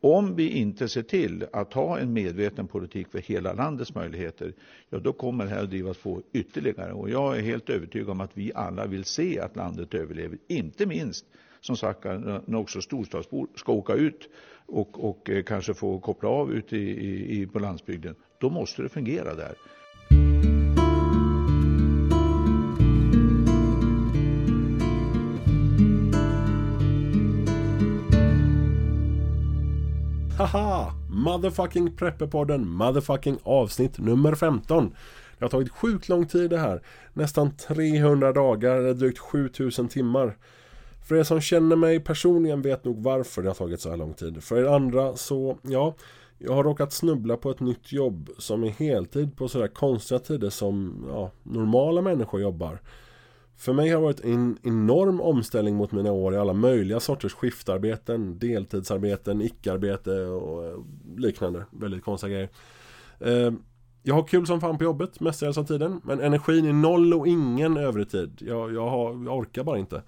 om vi inte ser till att ha en medveten politik för hela landets möjligheter, ja då kommer det här att drivas på ytterligare. Och jag är helt övertygad om att vi alla vill se att landet överlever, inte minst som sagt när också storstadsbor ska åka ut och, och eh, kanske få koppla av ute i, i, på landsbygden. Då måste det fungera där. Haha! Motherfucking Prepperpodden, motherfucking avsnitt nummer 15. Det har tagit sjukt lång tid det här. Nästan 300 dagar, eller drygt 7000 timmar. För er som känner mig personligen vet nog varför det har tagit så här lång tid. För er andra så, ja, jag har råkat snubbla på ett nytt jobb som är heltid på sådär konstiga tider som ja, normala människor jobbar. För mig har det varit en enorm omställning mot mina år i alla möjliga sorters skiftarbeten, deltidsarbeten, icke-arbete och eh, liknande. Väldigt konstiga grejer. Eh, jag har kul som fan på jobbet mestadels av tiden, men energin är noll och ingen övrig tid. Jag, jag, har, jag orkar bara inte.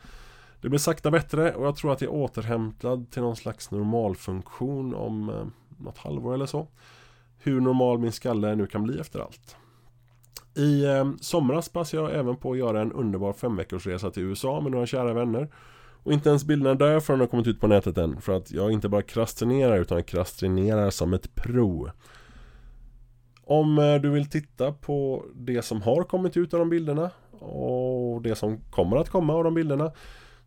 Det blir sakta bättre och jag tror att jag är återhämtad till någon slags normalfunktion om eh, något halvår eller så. Hur normal min skalle nu kan bli efter allt. I eh, somras passade jag även på att göra en underbar femveckorsresa till USA med några kära vänner. Och inte ens bilderna därifrån har kommit ut på nätet än. För att jag inte bara krastinerar utan krastinerar som ett pro. Om eh, du vill titta på det som har kommit ut av de bilderna och det som kommer att komma av de bilderna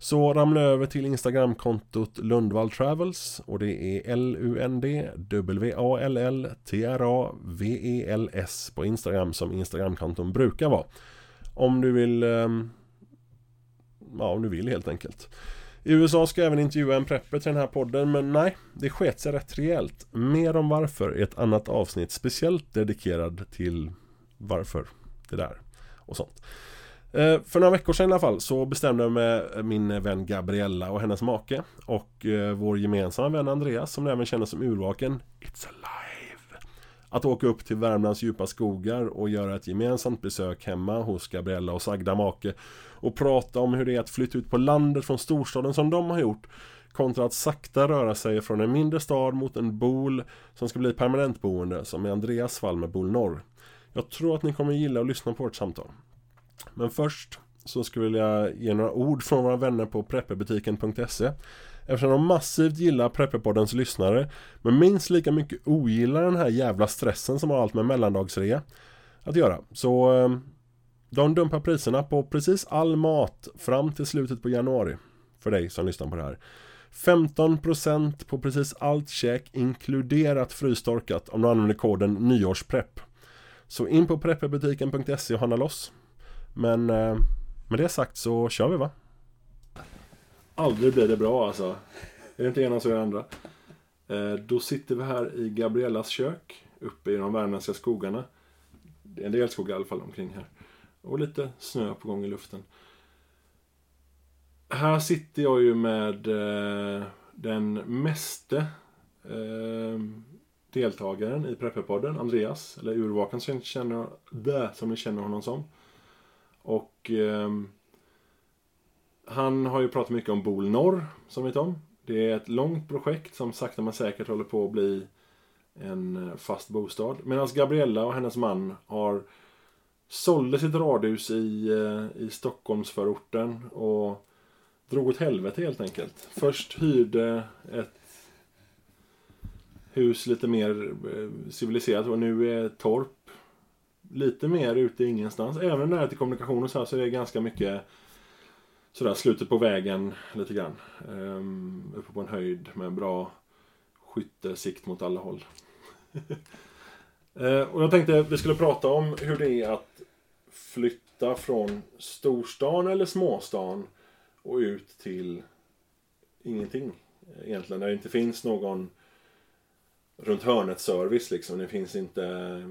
så ramla över till Instagramkontot Lundvall Travels och det är L-U-N-D W-A-L-L T-R-A-V-E-L-S på Instagram som Instagramkonton brukar vara. Om du vill ehm, Ja, om du vill helt enkelt. I USA ska jag även intervjua en prepper till den här podden men nej, det sket sig rätt rejält. Mer om varför i ett annat avsnitt speciellt dedikerad till varför det där och sånt. Eh, för några veckor sedan i alla fall så bestämde jag med eh, min vän Gabriella och hennes make och eh, vår gemensamma vän Andreas som även känner som urvaken It's alive! Att åka upp till Värmlands djupa skogar och göra ett gemensamt besök hemma hos Gabriella och sagda make och prata om hur det är att flytta ut på landet från storstaden som de har gjort kontra att sakta röra sig från en mindre stad mot en bol som ska bli permanentboende som i Andreas fall med Bol Norr. Jag tror att ni kommer gilla att lyssna på vårt samtal. Men först så skulle jag ge några ord från våra vänner på prepperbutiken.se Eftersom de massivt gillar Prepperpoddens lyssnare Men minst lika mycket ogillar den här jävla stressen som har allt med mellandagsrea Att göra. Så eh, De dumpar priserna på precis all mat fram till slutet på januari För dig som lyssnar på det här. 15% på precis allt käk inkluderat frystorkat om du använder koden nyårsprepp. Så in på prepperbutiken.se och handla loss men eh, med det sagt så kör vi va? Aldrig blir det bra alltså. Är det inte ena så är det andra. Eh, då sitter vi här i Gabriellas kök. Uppe i de värmländska skogarna. Det är en del skog i alla fall omkring här. Och lite snö på gång i luften. Här sitter jag ju med eh, den meste eh, deltagaren i Prepperpodden, Andreas. Eller urvakan som, känner, som ni känner honom som. Och eh, han har ju pratat mycket om Bol Norr, som vi vet om. Det är ett långt projekt som sakta men säkert håller på att bli en eh, fast bostad. Medan Gabriella och hennes man har sålde sitt radhus i, eh, i Stockholmsförorten och drog åt helvete helt enkelt. Först hyrde ett hus lite mer eh, civiliserat och nu är torp lite mer ute i ingenstans. Även när det till kommunikation och så här så är det ganska mycket sådär slutet på vägen lite grann. Um, uppe på en höjd med bra skyttesikt mot alla håll. uh, och jag tänkte att vi skulle prata om hur det är att flytta från storstan eller småstan och ut till ingenting. Egentligen, där det inte finns någon runt hörnet service liksom. Det finns inte,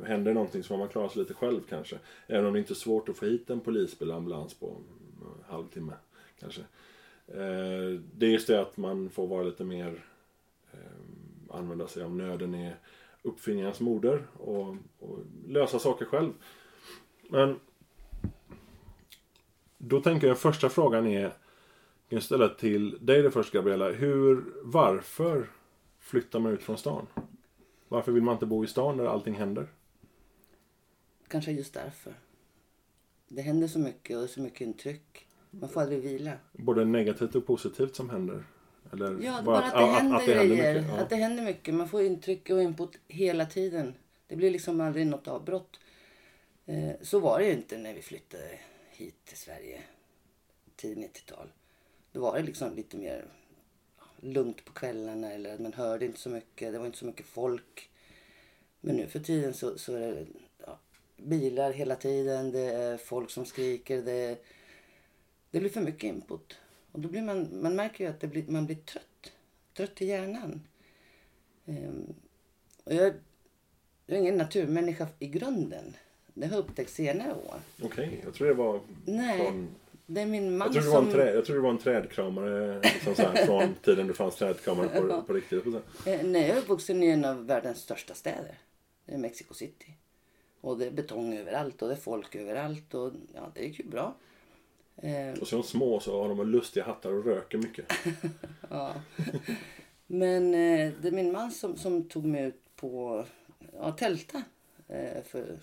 händer någonting så får man klara sig lite själv kanske. Även om det inte är svårt att få hit en polisbil eller ambulans på en halvtimme kanske. Eh, det är just det att man får vara lite mer eh, använda sig av nöden är uppfinningarnas moder och, och lösa saker själv. Men då tänker jag första frågan är, jag ställa till dig det först Gabriella. Hur, varför flyttar man ut från stan? Varför vill man inte bo i stan där allting händer? Kanske just därför. Det händer så mycket och det så mycket intryck. Man får aldrig vila. Både negativt och positivt som händer? Eller Ja, bara, att, det händer grejer. Mycket, ja. Att det händer mycket. Man får intryck och input hela tiden. Det blir liksom aldrig något avbrott. Eh, så var det ju inte när vi flyttade hit till Sverige. Tidigt 90-tal. Då var det liksom lite mer lugnt på kvällarna eller man hörde inte så mycket. Det var inte så mycket folk. Men nu för tiden så, så är det ja, bilar hela tiden. Det är folk som skriker. Det, det blir för mycket input. Och då blir man, man märker ju att det blir, man blir trött. Trött i hjärnan. Um, och jag, jag är ingen naturmänniska i grunden. Det har jag upptäckt senare år. Okej, okay, jag tror det var Nej, från... det är min man jag tror det var en trä, Jag tror det var en trädkramare liksom så här, från tiden det fanns trädkramare på, på riktigt. Eh, nej, jag är uppvuxen i en av världens största städer. Det är Mexico City. Och det är betong överallt och det är folk överallt och ja, det gick ju bra. Eh, och så är de små så har de lustiga hattar och röker mycket. ja. Men eh, det är min man som, som tog mig ut på ja, tälta för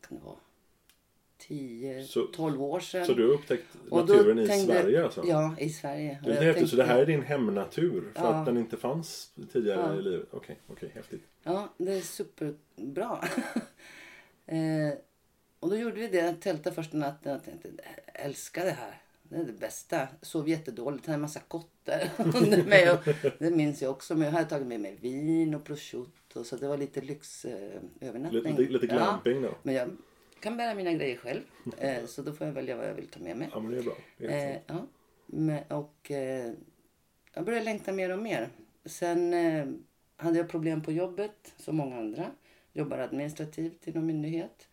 kan det vara 10-12 år sedan. Så du har upptäckt naturen i tänkte, Sverige alltså? Ja, i Sverige. Det är häftigt, tänkte, så det här är din hemnatur för ja. att den inte fanns tidigare ja. i livet? Okej, okay, okay, häftigt. Ja, det är superbra. eh, och då gjorde vi det, tältade första natten och tänkte, älskar det här. Det är det bästa. Sov jättedåligt, hade en massa kottar under mig. Och det minns jag också. Men jag hade tagit med mig vin och prosciutto. Så det var lite lyxövernattning. lite, lite glamping då? men jag kan bära mina grejer själv. Eh, så då får jag välja vad jag vill ta med mig. Ja men det är bra. Det är eh, ja. Men, och eh, jag började längta mer och mer. Sen eh, hade jag problem på jobbet som många andra. Jobbar administrativt inom myndighet.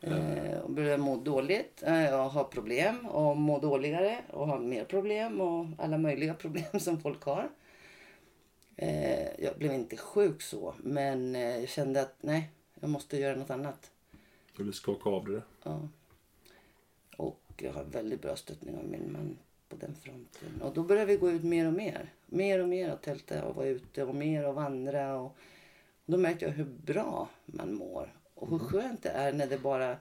Eh, och börjar må dåligt eh, och ha problem och må dåligare och ha mer problem och alla möjliga problem som folk har. Eh, jag blev inte sjuk så men eh, jag kände att nej, jag måste göra något annat. Du ville skaka av det? Ja. Och jag har väldigt bra stöttning av min man på den fronten. Och då började vi gå ut mer och mer. Mer och mer och tälta och vara ute och mer och vandra. Och då märkte jag hur bra man mår och hur skönt det är när det bara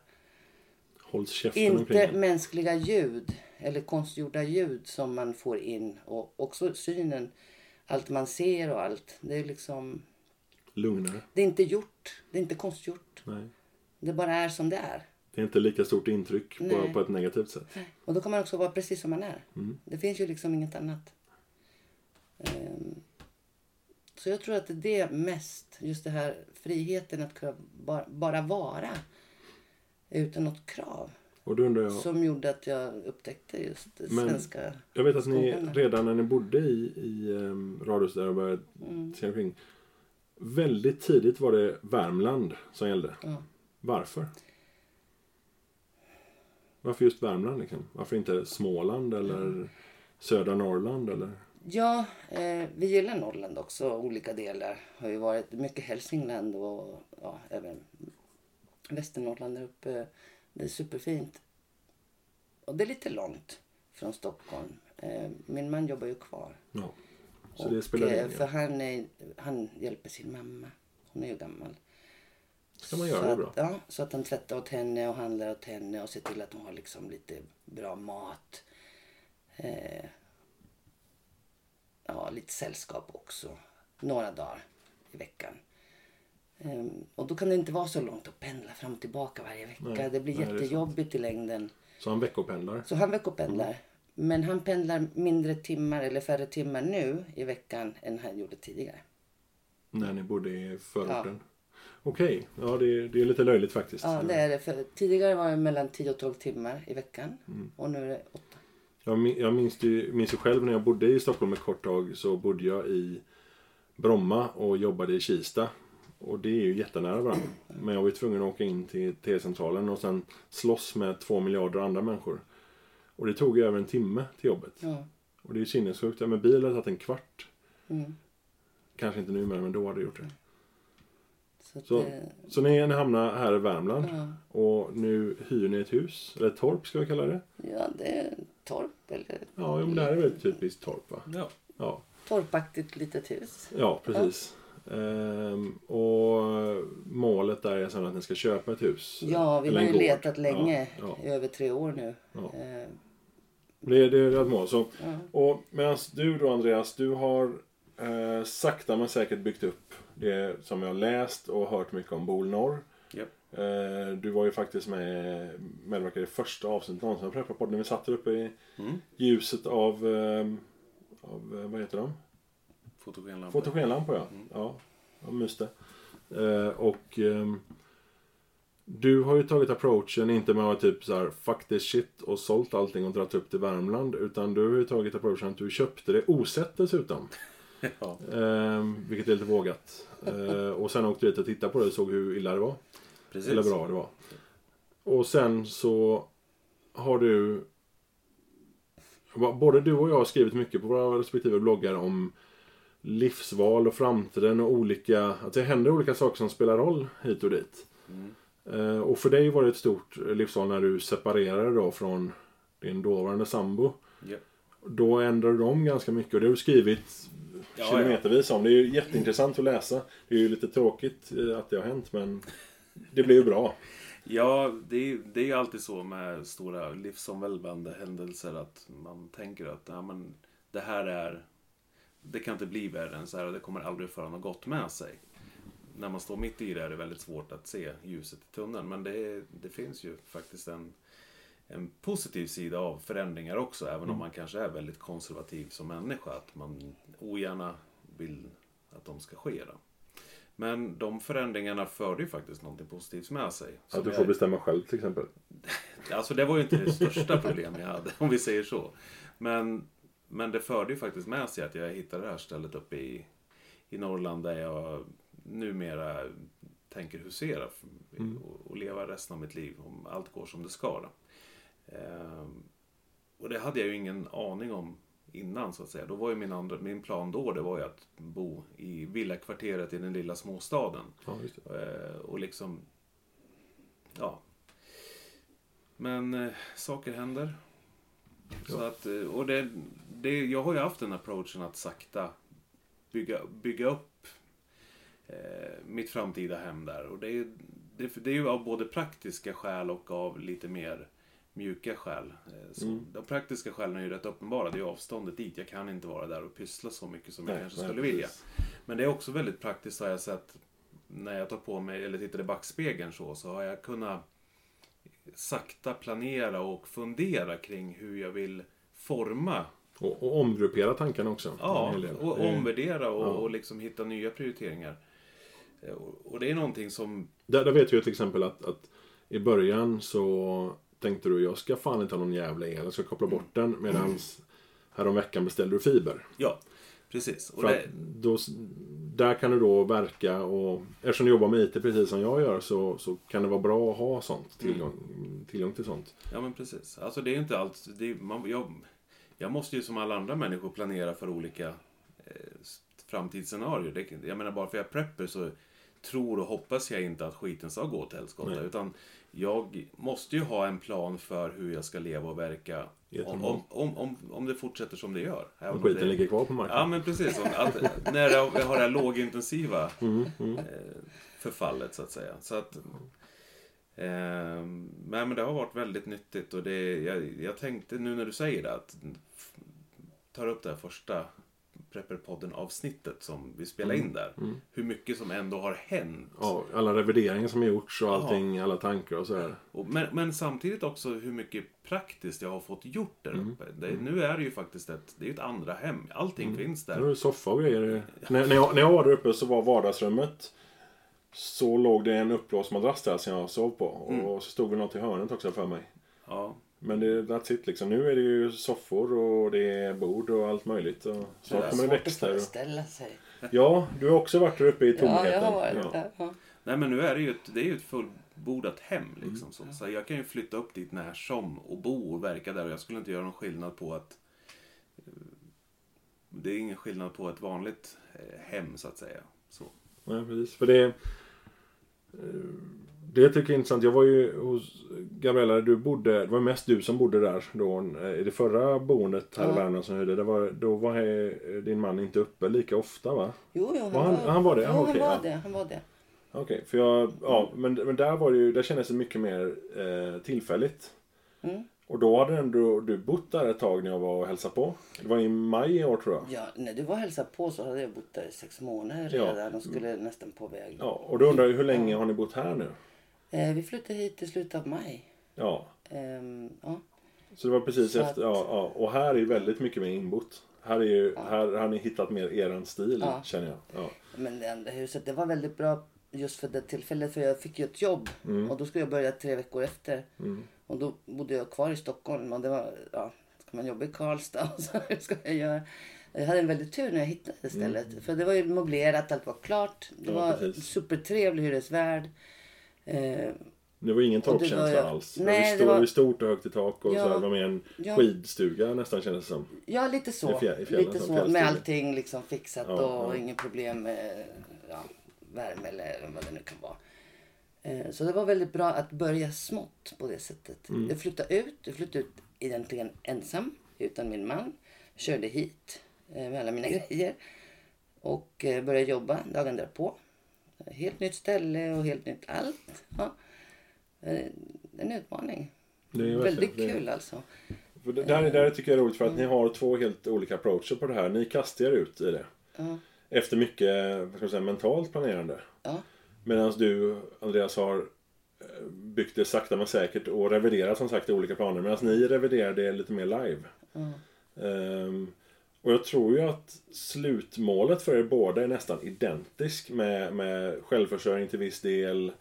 inte mänskliga ljud eller konstgjorda ljud som man får in och också synen. Allt man ser och allt. Det är liksom lugnare. Det är inte gjort. Det är inte konstgjort. Nej. Det bara är som det är. Det är inte lika stort intryck på, på, ett negativt sätt. Och då kan man också vara precis som man är. Mm. Det finns ju liksom inget annat. Um, så jag tror att det är mest, just det här friheten att kunna bara, bara vara utan något krav. Och då undrar jag, som gjorde att jag upptäckte just men svenska Jag vet att ni redan när ni bodde i, i um, radhuset där och började mm. se omkring. Väldigt tidigt var det Värmland som gällde. Ja. Varför? Varför just Värmland liksom? Varför inte Småland eller mm. södra Norrland eller? Ja, eh, vi gillar Norrland också, olika delar. Har ju varit mycket Hälsingland och ja, även Västernorrland där uppe. Det är superfint. Och det är lite långt från Stockholm. Eh, min man jobbar ju kvar. Ja, så det spelar eh, För han, är, han hjälper sin mamma. Hon är ju gammal. Ska man göra så det bra. ja, så att han tvättar åt henne och handlar åt henne och ser till att hon har liksom lite bra mat. Eh, ja, lite sällskap också. Några dagar i veckan. Um, och då kan det inte vara så långt att pendla fram och tillbaka varje vecka. Nej, det blir nej, jättejobbigt det i längden. Så han veckopendlar? Så han veckopendlar. Mm. Men han pendlar mindre timmar eller färre timmar nu i veckan än han gjorde tidigare. När ni bodde i förorten? Ja. Okej, ja det, det, är lite löjligt faktiskt. Ja det är det. För tidigare var det mellan 10 och 12 timmar i veckan. Mm. Och nu är det 8. Jag, jag minns, ju, minns ju själv när jag bodde i Stockholm ett kort tag så bodde jag i Bromma och jobbade i Kista. Och det är ju jättenära varandra. Men jag var ju tvungen att åka in till T-centralen och sen slåss med två miljarder andra människor. Och det tog ju över en timme till jobbet. Ja. Och det är sinnessjukt. Med bil hade det tagit en kvart. Mm. Kanske inte numera men då hade det gjort det. Så, så, det... så ni, ni hamnar här i Värmland. Ja. Och nu hyr ni ett hus. Eller ett torp ska vi kalla det. Ja, det är torp eller... Ja, men det här är väl typiskt torp va? Ja. ja. torpaktigt litet hus. Ja, precis. Ja. Ehm, och målet där är sen att ni ska köpa ett hus. Ja, vi har ju letat länge. Ja, ja. över tre år nu. Ja. Ehm. Det, det är ett mål. Så, och medan du då Andreas, du har eh, sakta men säkert byggt upp det som jag har läst och hört mycket om Bol Norr. Yep. Eh, du var ju faktiskt med medverkade i första avsnittet någonsin av Prepparpodden. Vi satt där uppe i mm. ljuset av, eh, av, vad heter de? Fotogenlampor. Fotogenlampor ja. Mm. Ja, jag myste. Eh, och ehm, du har ju tagit approachen inte med att typ så här, fuck this shit och sålt allting och dragit upp till Värmland. Utan du har ju tagit approachen att du köpte det osett dessutom. ja. eh, vilket är lite vågat. Eh, och sen åkte du dit och tittade på det och såg hur illa det var. Precis. Eller bra det var. Och sen så har du Både du och jag har skrivit mycket på våra respektive bloggar om livsval och framtiden och olika, att det händer olika saker som spelar roll hit och dit. Mm. Eh, och för dig var det ett stort livsval när du separerade då från din dåvarande sambo. Yeah. Då ändrade om ganska mycket och det har du skrivit ja, kilometervis om. Det är ju jätteintressant att läsa. Det är ju lite tråkigt eh, att det har hänt men det blir ju bra. Ja, det är, det är alltid så med stora livsomvälvande händelser att man tänker att ja, men, det här är det kan inte bli värre än så här och det kommer aldrig föra något gott med sig. När man står mitt i det är det väldigt svårt att se ljuset i tunneln. Men det, det finns ju faktiskt en, en positiv sida av förändringar också. Även mm. om man kanske är väldigt konservativ som människa. Att man ogärna vill att de ska ske. Då. Men de förändringarna förde ju faktiskt någonting positivt med sig. Att du får jag... bestämma själv till exempel? Alltså det var ju inte det största problemet jag hade, om vi säger så. Men men det förde ju faktiskt med sig att jag hittade det här stället uppe i, i Norrland där jag numera tänker husera mm. och, och, leva resten av mitt liv om allt går som det ska. Ehm, och det hade jag ju ingen aning om innan så att säga. Då var ju min, andra, min plan då det var ju att bo i villakvarteret i den lilla småstaden. Ja, ehm, och liksom, ja. Men eh, saker händer. Så att, eh, och det, det, jag har ju haft den approachen att sakta bygga, bygga upp eh, mitt framtida hem där. Och det det, det, är ju av både praktiska skäl och av lite mer mjuka skäl. Eh, mm. De praktiska skälen är ju rätt uppenbara. Det är avståndet dit. Jag kan inte vara där och pyssla så mycket som nej, jag kanske nej, skulle vilja. Men det är också väldigt praktiskt har jag sett när jag tar på mig, eller tittar i backspegeln så, så har jag kunnat sakta planera och fundera kring hur jag vill forma och, och omgruppera tankarna också. Ja, och omvärdera och, ja. och liksom hitta nya prioriteringar. Eh, och, och det är någonting som... Där, där vet jag till exempel att, att i början så tänkte du jag ska fan inte ha någon jävla el, jag ska koppla bort den. Medan häromveckan beställde du fiber. Ja, precis. Och det... då, där kan du då verka och eftersom du jobbar med IT precis som jag gör så, så kan det vara bra att ha sånt, tillgång, mm. tillgång till sånt. Ja men precis. Alltså det är inte allt, det är, man, jag, jag måste ju som alla andra människor planera för olika eh, framtidsscenarier. Det, jag menar bara för jag prepper så tror och hoppas jag inte att skiten ska gå åt helskotta. Utan jag måste ju ha en plan för hur jag ska leva och verka om, om, om, om, det fortsätter som det gör. Om skiten det, ligger kvar på marknaden. Ja men precis. Att, när jag har det här lågintensiva mm, mm. Eh, förfallet så att säga. Så att, eh, men det har varit väldigt nyttigt och det, jag, jag tänkte nu när du säger det att tar upp det här första Prepperpodden avsnittet som vi spelade mm. in där. Mm. Hur mycket som ändå har hänt. Ja, alla revideringar som har gjorts och allting, ja. alla tankar och sådär. Men, men, samtidigt också hur mycket praktiskt jag har fått gjort där mm. uppe. Det, nu är det ju faktiskt ett, det är ett andra hem. Allting mm. finns där. Nu är det soffa och grejer. när, när, jag, när jag var där uppe så var vardagsrummet så låg det en uppblåst madrass där som jag sov på. Och mm. så stod det något i hörnet också för mig. Ja. Men det, that's it liksom. Nu är det ju soffor och det är bord och allt möjligt. Och snart kommer det växter. Det ställa sig. Ja, du har också varit där uppe i tomheten. Ja, jag har varit ja. där. Ja. Nej men nu är det ju ett, det är ju ett fullbordat hem liksom. Mm. Så, jag kan ju flytta upp dit när som och bo och verka där. Och jag skulle inte göra någon skillnad på att eh, det är ingen skillnad på ett vanligt eh, hem så att säga. Så. Nej precis. För det det tycker jag är intressant. Jag var ju hos Gabriella, du bodde, det var mest du som bodde där då. I det förra boendet här ja. i Värmland som hyrde, det var, då var din man inte uppe lika ofta va? Jo, jo han, var, han, han var det? Jo, han, okay, var ja. det. Han var det. Okej, okay, för jag, ja, men, men där var det ju, där kändes det mycket mer eh, tillfälligt. Mm. Och då hade ändå du bott där ett tag när jag var och hälsade på. Det var i maj i år tror jag. Ja, när du var och hälsade på så hade jag bott där i sex månader redan ja. och skulle nästan på väg. Ja, och då undrar jag hur länge har ni bott här nu? Eh, vi flyttade hit i slutet av maj. Ja. Ehm, ja. Så det var precis så efter, att... ja, ja. Och här är ju väldigt mycket mer inbott. Här, är ju, ja. här har ni hittat mer eran stil ja. känner jag. Ja. Men det andra huset det var väldigt bra just för det tillfället för jag fick ju ett jobb mm. och då skulle jag börja tre veckor efter. Mm. Och då bodde jag kvar i Stockholm och det var, ja, ska man jobba i Karlstad och så hur ska jag göra? Jag hade en väldigt tur när jag hittade det stället. Mm. För det var ju möblerat, allt var klart. Det ja, var precis. supertrevlig hyresvärd. Det var ingen torkkänsla alls. Nej, det var, det var stort och högt i tak och ja, så här, var mer en ja, skidstuga nästan kändes det som. Ja, lite så. fjäll, lite så med allting liksom fixat ja, och ja. inget problem med ja, värme eller vad det nu kan vara. Eh, så det var väldigt bra att börja smått på det sättet. Mm. Jag flyttade ut. Jag flyttade ut egentligen ensam utan min man. Körde hit eh, med alla mina grejer. Och eh, började jobba dagen därpå. Helt nytt ställe och helt nytt allt. Ja. En utmaning. Det är väldigt kul alltså. För det där, där tycker jag är roligt för att mm. ni har två helt olika approacher på det här. Ni kastar er ut i det. Ja. Efter mycket vad ska säga, mentalt planerande. Ja. Medan du, Andreas, har eh, byggt det sakta men säkert och reviderat som sagt olika planer. Medan ni reviderar det lite mer live. Mm. Um, och jag tror ju att slutmålet för er båda är nästan identiskt med, med självförsörjning till viss del.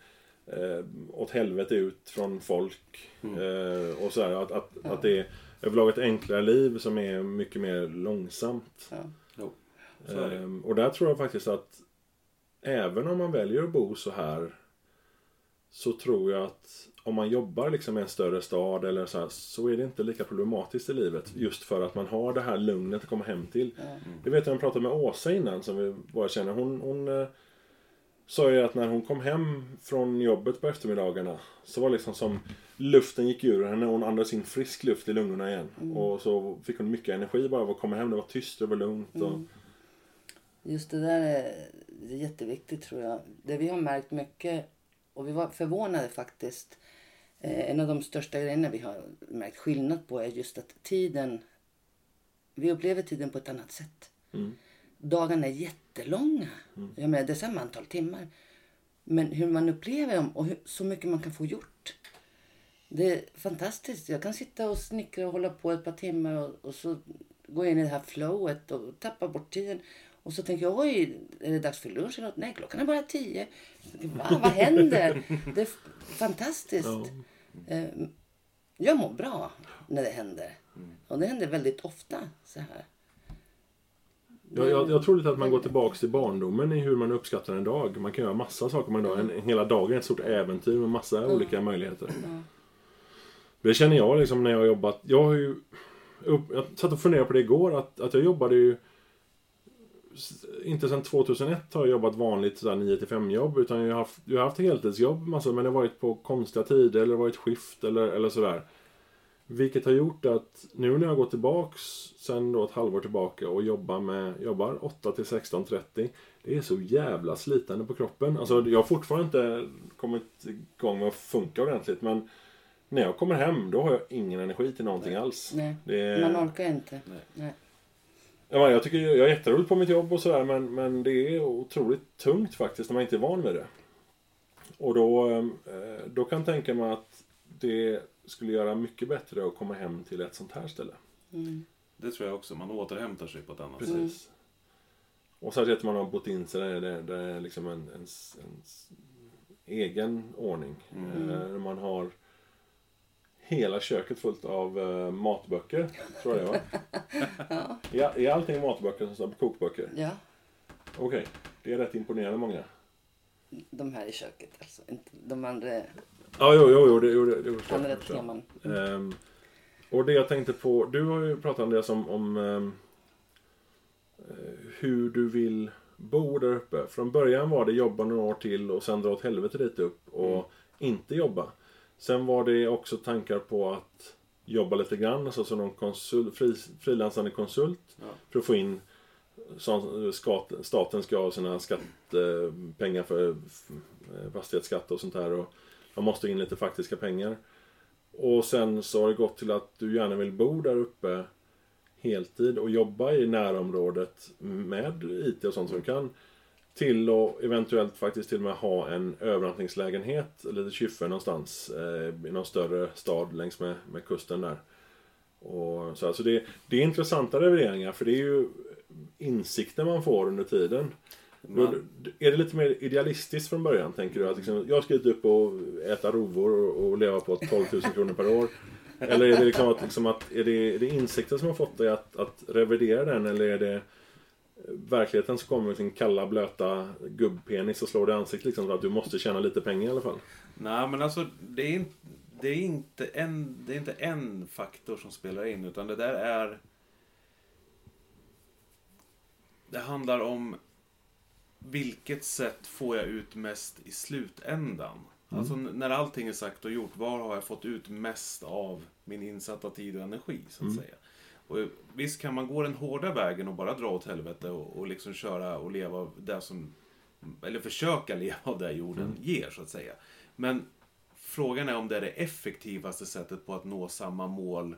Eh, åt helvete ut från folk. Mm. Eh, och sådär. Att, att, ja. att det är överlag ett enklare liv som är mycket mer långsamt. Ja. Eh, och där tror jag faktiskt att även om man väljer att bo så här så tror jag att om man jobbar liksom i en större stad eller så här, så är det inte lika problematiskt i livet. Just för att man har det här lugnet att komma hem till. Mm. Det vet jag, jag pratade med Åsa innan som vi bara känner. Hon, hon eh, sa ju att när hon kom hem från jobbet på eftermiddagarna så var det liksom som luften gick ur henne och hon andades in frisk luft i lungorna igen. Mm. Och så fick hon mycket energi bara av att komma hem. Det var tyst, det var lugnt. Och... Mm. Just det där är det är jätteviktigt tror jag. Det vi har märkt mycket och vi var förvånade faktiskt. Eh, en av de största grejerna vi har märkt skillnad på är just att tiden, vi upplever tiden på ett annat sätt. Mm. Dagarna är jättelånga. Mm. Jag menar, det är samma antal timmar. Men hur man upplever dem och hur, så mycket man kan få gjort. Det är fantastiskt. Jag kan sitta och snickra och hålla på ett par timmar och, och så gå in i det här flowet och tappa bort tiden. Och så tänker jag, oj, är det dags för lunch eller något? Nej, klockan är bara tio. Va, vad händer? Det är fantastiskt. Eh, jag mår bra när det händer. Och det händer väldigt ofta så här. Jag, jag, jag, tror lite att man går tillbaks till barndomen i hur man uppskattar en dag. Man kan göra massa saker med en dag. En, hela dagen är ett stort äventyr med massa mm. olika möjligheter. Mm. Det känner jag liksom när jag har jobbat. Jag har ju... Jag satt och funderade på det igår. Att, att jag jobbade ju inte sedan 2001 har jag jobbat vanligt 9-5 jobb utan jag har haft, jag har haft heltidsjobb massa, men det har varit på konstiga tider eller varit skift eller, eller sådär. Vilket har gjort att nu när jag går tillbaks sen då ett halvår tillbaka och jobbar med, jobbar 8 till 16.30 Det är så jävla slitande på kroppen. Alltså jag har fortfarande inte kommit igång med att funka ordentligt men när jag kommer hem då har jag ingen energi till någonting Nej. alls. Nej, är... man orkar inte. Nej. Nej. Ja, jag tycker jag är jätteroligt på mitt jobb och sådär men, men det är otroligt tungt faktiskt när man inte är van vid det. Och då, eh, då kan jag tänka mig att det skulle göra mycket bättre att komma hem till ett sånt här ställe. Mm. Det tror jag också. Man återhämtar sig på ett annat Precis. sätt. Och särskilt att man har bott in sig där det, det är liksom en, en, en egen ordning. Mm. Eh, man har hela köket fullt av uh, matböcker. Tror jag det var. ja. ja. Är allting matböcker som står på kokböcker? Ja. Okej, okay. det är rätt imponerande många. De här i köket alltså. Inte de andra. Ja, jo, jo, jo det, jo, det, det Andra teman. Mm. Um, och det jag tänkte på, du har ju pratat om, om um, hur du vill bo där uppe. Från början var det jobba några år till och sen dra åt helvete dit upp. Och mm inte jobba. Sen var det också tankar på att jobba lite grann, alltså som någon konsult, fri, frilansande konsult. Ja. För att få in som staten ska ha sina skattepengar för fastighetsskatt och sånt där. Och man måste in lite faktiska pengar. Och sen så har det gått till att du gärna vill bo där uppe heltid och jobba i närområdet med IT och sånt som du kan. Till och eventuellt faktiskt till och med ha en övernattningslägenhet, lite kyffe någonstans eh, i någon större stad längs med, med kusten där. Och så alltså det, det är intressanta revideringar för det är ju insikter man får under tiden. Man... Är det lite mer idealistiskt från början, tänker du? Att liksom, jag ska upp och äta rovor och, och leva på 12 000 kronor per år. Eller är det, liksom att, liksom att, är det, är det insikten som har fått dig att, att revidera den eller är det verkligheten som kommer sin kalla blöta gubbpenis och slår dig i ansiktet liksom, att du måste tjäna lite pengar i alla fall? Nej men alltså det är, inte, det är, inte, en, det är inte en faktor som spelar in utan det där är Det handlar om vilket sätt får jag ut mest i slutändan? Mm. Alltså när allting är sagt och gjort, var har jag fått ut mest av min insatta tid och energi så att mm. säga? Och visst kan man gå den hårda vägen och bara dra åt helvete och, och liksom köra och leva det som, eller försöka leva av det jorden mm. ger så att säga. Men frågan är om det är det effektivaste sättet på att nå samma mål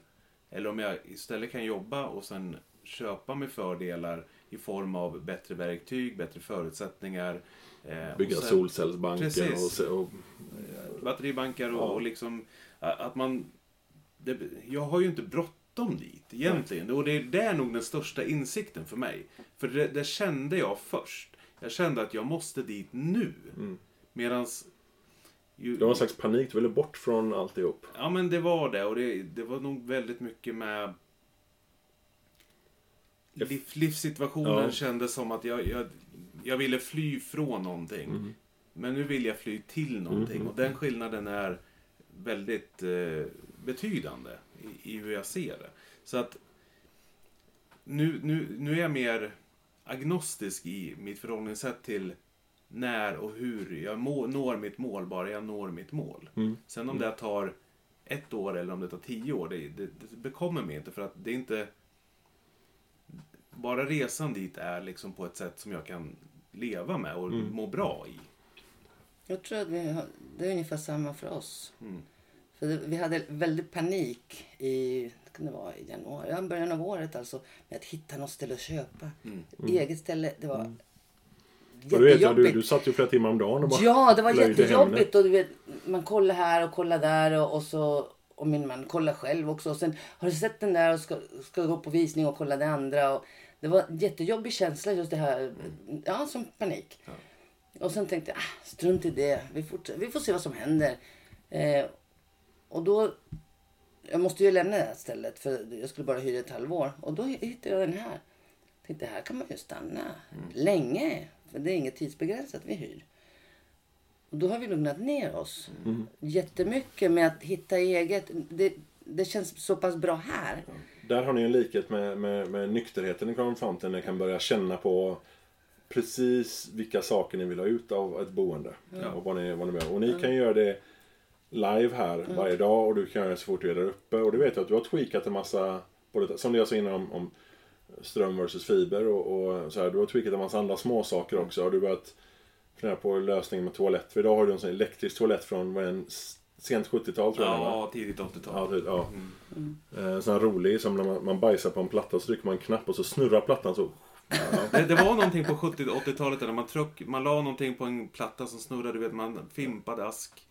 eller om jag istället kan jobba och sen köpa mig fördelar i form av bättre verktyg, bättre förutsättningar. Eh, Bygga sen, solcellsbanker och, och, batteribankar och, ja. och liksom att man... Det, jag har ju inte bråttom dit egentligen. Och det är, det är nog den största insikten för mig. För det, det kände jag först. Jag kände att jag måste dit nu. Mm. Medans ju, det var en slags panik, du ville bort från alltihop. Ja men det var det och det, det var nog väldigt mycket med liv, livssituationen ja. kändes som att jag, jag, jag ville fly från någonting. Mm. Men nu vill jag fly till någonting. Mm. Och den skillnaden är väldigt eh, betydande i, hur jag ser det. Så att nu, nu, nu är jag mer agnostisk i mitt förhållningssätt till när och hur jag må, når mitt mål, bara jag når mitt mål. Mm. Sen om mm. det tar ett år eller om det tar tio år, det, det, det bekommer mig inte för att det är inte bara resan dit är liksom på ett sätt som jag kan leva med och mm. må bra i. Jag tror att vi har, det är ungefär samma för oss. Mm. Det, vi hade väldigt panik i, kan det vara, i januari, ja, början av året alltså, med att hitta något ställe att köpa. Mm. Eget ställe, det var mm. jättejobbigt. Du, vet, du, du satt ju flera timmar om dagen och bara Ja, det var jättejobbigt. Och du vet, man kollar här och kollar där och, och så och min man kollar själv också. Och sen har du sett den där och ska, ska gå på visning och kolla det andra. Och, det var en jättejobbig känsla just det här, ja som panik. Ja. Och sen tänkte jag, ah, strunt i det, vi, vi får se vad som händer. Eh, och då, jag måste ju lämna det här stället för jag skulle bara hyra ett halvår. Och då hittade jag den här. Tänkte här kan man ju stanna mm. länge. För det är inget tidsbegränsat vi hyr. Och då har vi lugnat ner oss mm. jättemycket med att hitta eget. Det, det känns så pass bra här. Mm. Där har ni en likhet med, med, med nykterheten i konfronten. Ni kan börja känna på precis vilka saker ni vill ha ut av ett boende. Ja. Och, vad ni, vad ni och ni mm. kan göra det live här mm. varje dag och du kan göra det så fort du är där uppe. Och du vet jag att du har tweakat en massa, både, som jag sa innan om, om ström versus fiber och, och, så här. Du har tweakat en massa andra små saker också. Har du börjat fundera på lösningen med toalett? För idag har du en sån elektrisk toalett från vad är en sent 70-tal tror jag Ja, tidigt 80-tal. Ja, ja. Mm. Mm. Sån här rolig som när man, man bajsar på en platta så trycker man en knapp och så snurrar plattan så. Ja. det, det, var någonting på 70 80-talet där man, tryck, man la någonting på en platta som snurrade, du vet man fimpade ask.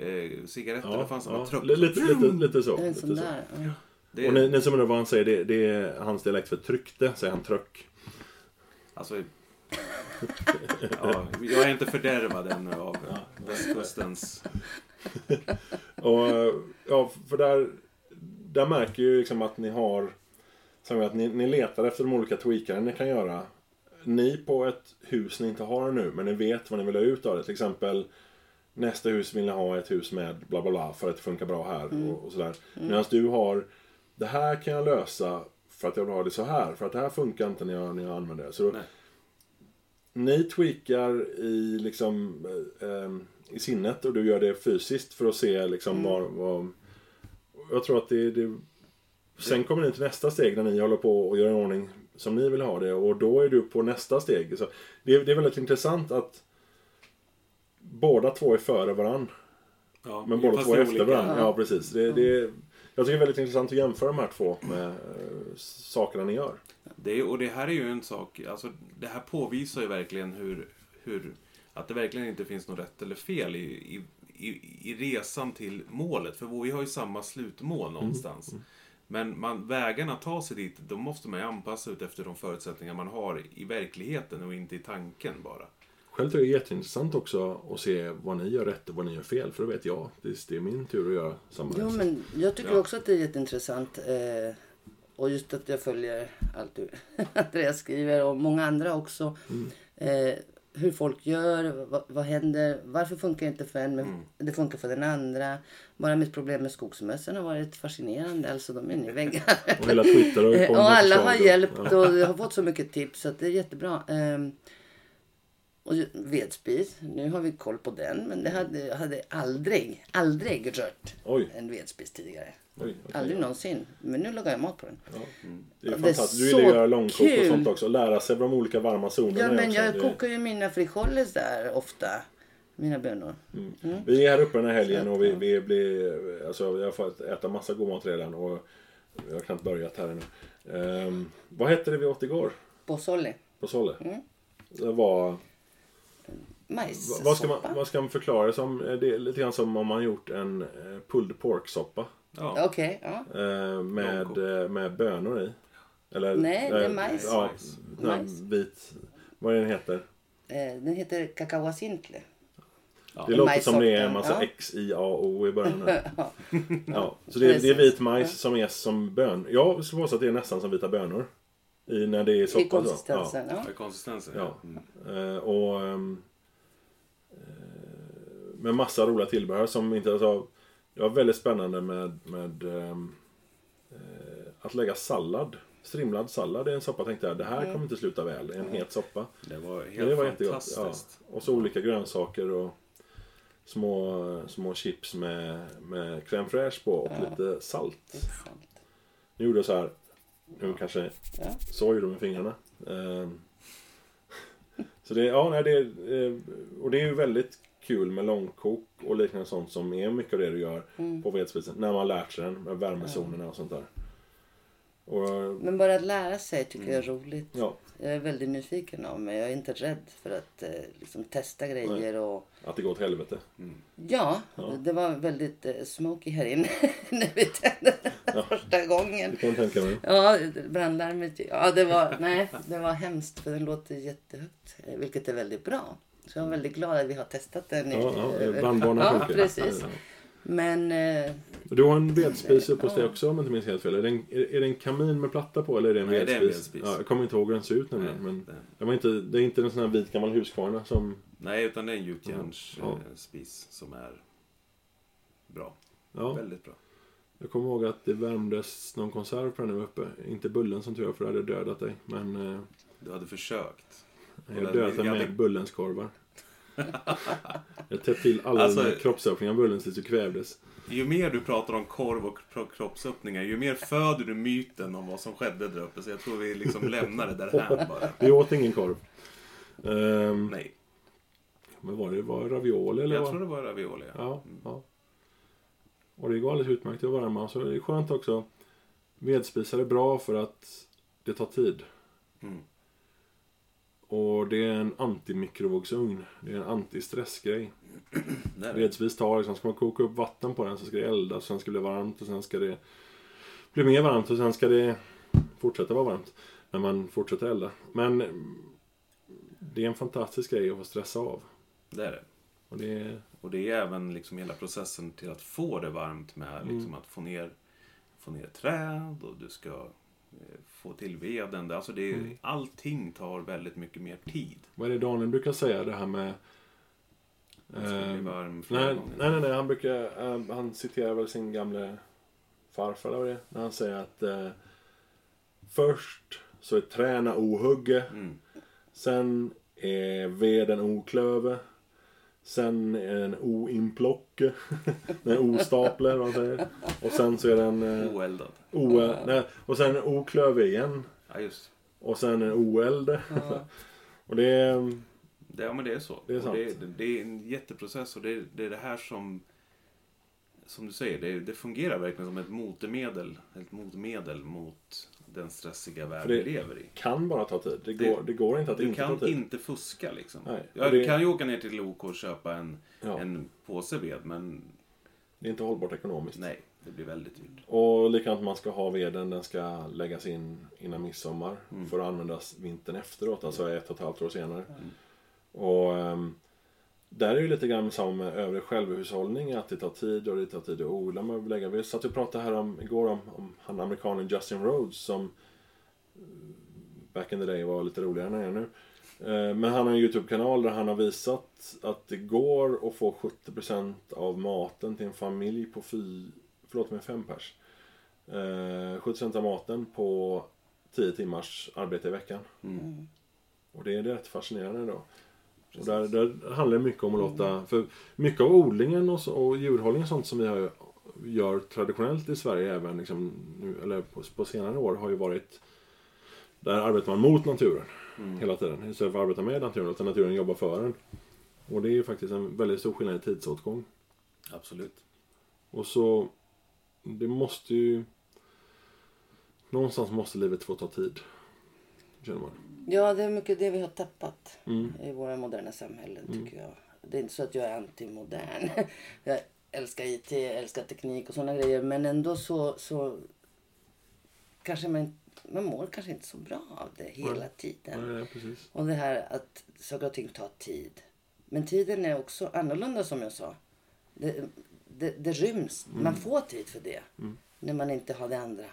Eh, cigaretter, ja, det fanns ja. Truck, lite, lite, lite så. Lite så. Där, ja. Det... Och ni, ni som undrar vad han säger, det, det, är hans dialekt för tryckte, säger han tröck. Alltså, ja, jag är inte fördärvad ännu av västkustens och, ja, för där, där märker ju liksom att ni har som att ni, ni letar efter de olika tweakarna ni kan göra. Ni på ett hus ni inte har nu, men ni vet vad ni vill ha ut av det. Till exempel nästa hus vill ni ha ett hus med bla bla bla för att det funkar bra här mm. och, och, sådär. Mm. Medan du har det här kan jag lösa för att jag vill ha det så här. För att det här funkar inte när jag, när jag använder det. Så då, ni tweakar i liksom eh, i sinnet och du gör det fysiskt för att se liksom mm. vad, vad... Jag tror att det, det... Sen kommer ni till nästa steg när ni håller på och gör en ordning som ni vill ha det och då är du på nästa steg. Så det, det är väldigt intressant att båda två är före varandra. Ja, men båda två är efter varandra. Ja, precis. Det, det, jag tycker det är väldigt intressant att jämföra de här två med äh, sakerna ni gör. Det, och det här är ju en sak, alltså det här påvisar ju verkligen hur, hur att det verkligen inte finns något rätt eller fel i, i, i, i resan till målet. För vi har ju samma slutmål mm. någonstans. Mm. Mm. Men man, vägarna att ta sig dit, då måste man ju anpassa ut efter de förutsättningar man har i verkligheten och inte i tanken bara. Själv tycker jag det är jätteintressant också att se vad ni gör rätt och vad ni gör fel. För då vet jag. Det är min tur att göra samma Jo, men jag tycker ja. också att det är jätteintressant. Eh, och just att jag följer allt du, Andreas skriver och många andra också. Mm. Eh, hur folk gör, vad, vad händer, varför funkar det inte för en men mm. det funkar för den andra. Bara mitt problem med skogsmössen har varit fascinerande. Alltså de är inne i väggar. och hela Twitter och, och alla har hjälpt och jag har fått så mycket tips så att det är jättebra. Um, och vedspis, nu har vi koll på den men det hade, hade aldrig, aldrig rört Oj. en vedspis tidigare. Oj, okay. Aldrig någonsin. Men nu lagar jag mat på den. Ja. Mm. Det är fantastiskt. Du gillar att göra långkok och sånt också. Lära sig de olika varma zonerna. Ja, men jag det... kokar ju mina frijoles där ofta. Mina bönor. Mm. Mm. Vi är här uppe den här helgen och vi, vi blir... Alltså jag har fått äta massa god mat redan och jag har knappt börjat här ännu. Um, vad hette det vi åt igår? Pozole. Pozole. Mm. Det var... Majssoppa. Vad ska, man, vad ska man förklara det som? Det är lite grann som om man gjort en eh, pulled pork-soppa. Ja. Okej, okay, ja. Eh, med, eh, med bönor i. Eller, Nej, det är majs. Ja, majs. vit. Vad är den heter? Eh, den heter cacahuacintle. Ja. Det låter som det är en massa ja. X, I, A, O i början. ja. ja. Så det är, det är vit majs som är som bön. Jag skulle påstå att det är nästan som vita bönor. I, när det är soppa. I konsistensen. Ja. I konsistensen. Ja. Mm. och, um, med massa roliga tillbehör som inte... Alltså, det var väldigt spännande med, med eh, att lägga sallad. Strimlad sallad i en soppa tänkte jag. Det här kommer inte sluta väl. En het soppa. Det var helt det var fantastiskt. Ja. Och så olika grönsaker och små, små chips med, med crème fraîche på och ja. lite salt. Nu gjorde jag så här. Nu kanske ja. så gjorde med fingrarna. Um, så det, ja, nej, det, eh, och det är ju väldigt kul med långkok och liknande sånt som är mycket av det du gör mm. på vedspisen. När man har lärt sig den med värmezonerna och sånt där. Och, Men bara att lära sig tycker mm. jag är mm. roligt. Ja. Jag är väldigt nyfiken av mig. Jag är inte rädd för att eh, liksom, testa grejer. Och... Att det går åt helvete? Mm. Ja, ja, det var väldigt eh, smoky här inne när vi tände ja. första gången. Det kan tänka mig. Ja, brandlarmet. Ja, det var, nej, det var hemskt för den låter jättehögt. Eh, vilket är väldigt bra. Så jag är väldigt glad att vi har testat den. Ja, ja, brandbanan ja, precis. Men... Eh, du har en vedspis uppe hos dig också om jag inte minns helt fel. Är det, en, är det en kamin med platta på eller är det en Nej, vedspis? Det är en vedspis. Ja, jag kommer inte ihåg hur den ser ut nämligen. Men det, var inte, det är inte en sån här vit gammal huskvarna som... Nej, utan det är en gjutjärnsspis ja. som är bra. Ja. Väldigt bra. Jag kommer ihåg att det värmdes någon konserv på den här uppe. Inte bullen som tur för det hade dödat dig. Men... Eh, du hade försökt. Jag med hade... bullens korvar. Jag täppte till alla alltså, kroppsöppningar bullen tills du kvävdes. Ju mer du pratar om korv och kroppsöppningar, ju mer föder du myten om vad som skedde där uppe. Så jag tror vi liksom lämnar det där här bara. Vi åt ingen korv. Um, Nej. Men var det var ravioli eller? Jag var? tror det var ravioli, ja. ja, mm. ja. Och det går alldeles utmärkt att värma. Så det är skönt också. Vedspisar är bra för att det tar tid. Mm. Och det är en antimikrovågsugn. Det är en antistressgrej. Vedspis tar liksom, ska man koka upp vatten på den så ska det eldas, sen ska det bli varmt och sen ska det bli mer varmt och sen ska det fortsätta vara varmt. När man fortsätter elda. Men det är en fantastisk grej att få stressa av. Det är det. Och det är, och det är även liksom hela processen till att få det varmt med liksom mm. att få ner, få ner träd och du ska få till veden. Alltså det, mm. Allting tar väldigt mycket mer tid. Vad är det Daniel brukar säga det här med eh, varm nej, nej, nej, nej, han brukar, eh, han citerar väl sin gamle farfar eller det när han säger att eh, först så är träna ohugge. Mm. Sen är ved en oklöve. Sen är det en oinplocke. en ostapler, vad man säger. Och sen så är den... Eh, Oeldad. o, nej, och sen en oklöve igen. Ja, just. Och sen en oelde. och det är... Det, ja, men det är så. Det är sant. det, det är en jätteprocess och det är, det är det här som som du säger, det, det fungerar verkligen som ett motmedel, ett motmedel mot den stressiga värld det- vi lever i. Kan bara ta tid. Det Det- går, det går inte att Du inte ta kan tid. inte fuska liksom. Nej, Ja, och Du det- kan ju åka ner till OK och köpa en, Ja. en påse ved, men Det är inte hållbart ekonomiskt. nej, det blir väldigt dyrt. Och likadant man ska ha veden, den ska läggas in innan midsommar Mm. för att användas vintern efteråt, alltså ett och ett halvt år senare. Och ehm, där är ju lite grann samma med övrig självhushållning, att det tar tid och det tar tid att odla med lägga. Vi satt och pratade här om, igår om, om han amerikanen Justin Rhodes som eh, back in the day var lite roligare än han är nu. Eh, Men han har en YouTube-kanal där han har visat att det går att få 70% av maten till en familj på fy, förlåt mig, fem pers. Eh, 70% av maten på 10 timmars arbete i veckan. Mm. Och det är rätt fascinerande då. Och där, där handlar det mycket om att låta, för mycket av odlingen och, så, och djurhållning och sånt som vi har, gör traditionellt i Sverige även liksom, nu, eller på, på senare år har ju varit där arbetar man mot naturen hela tiden istället för att arbeta med naturen, utan naturen jobbar för en. Och det är ju faktiskt en väldigt stor skillnad i tidsåtgång. Absolut. Och så, det måste ju... Någonstans måste livet få ta tid. Känner man. Ja, det är mycket det vi har tappat Mm. i våra moderna samhällen tycker jag. Det är inte så att jag är antimodern. jag älskar IT, älskar teknik och sådana grejer. Men ändå så, så kanske man, man mår kanske inte så bra av det hela Nej. tiden. Nej, precis. Och det här att saker och ting tar tid. Men tiden är också annorlunda som jag sa. Det, det, det ryms. Mm. Man får tid för det. När man inte har det andra.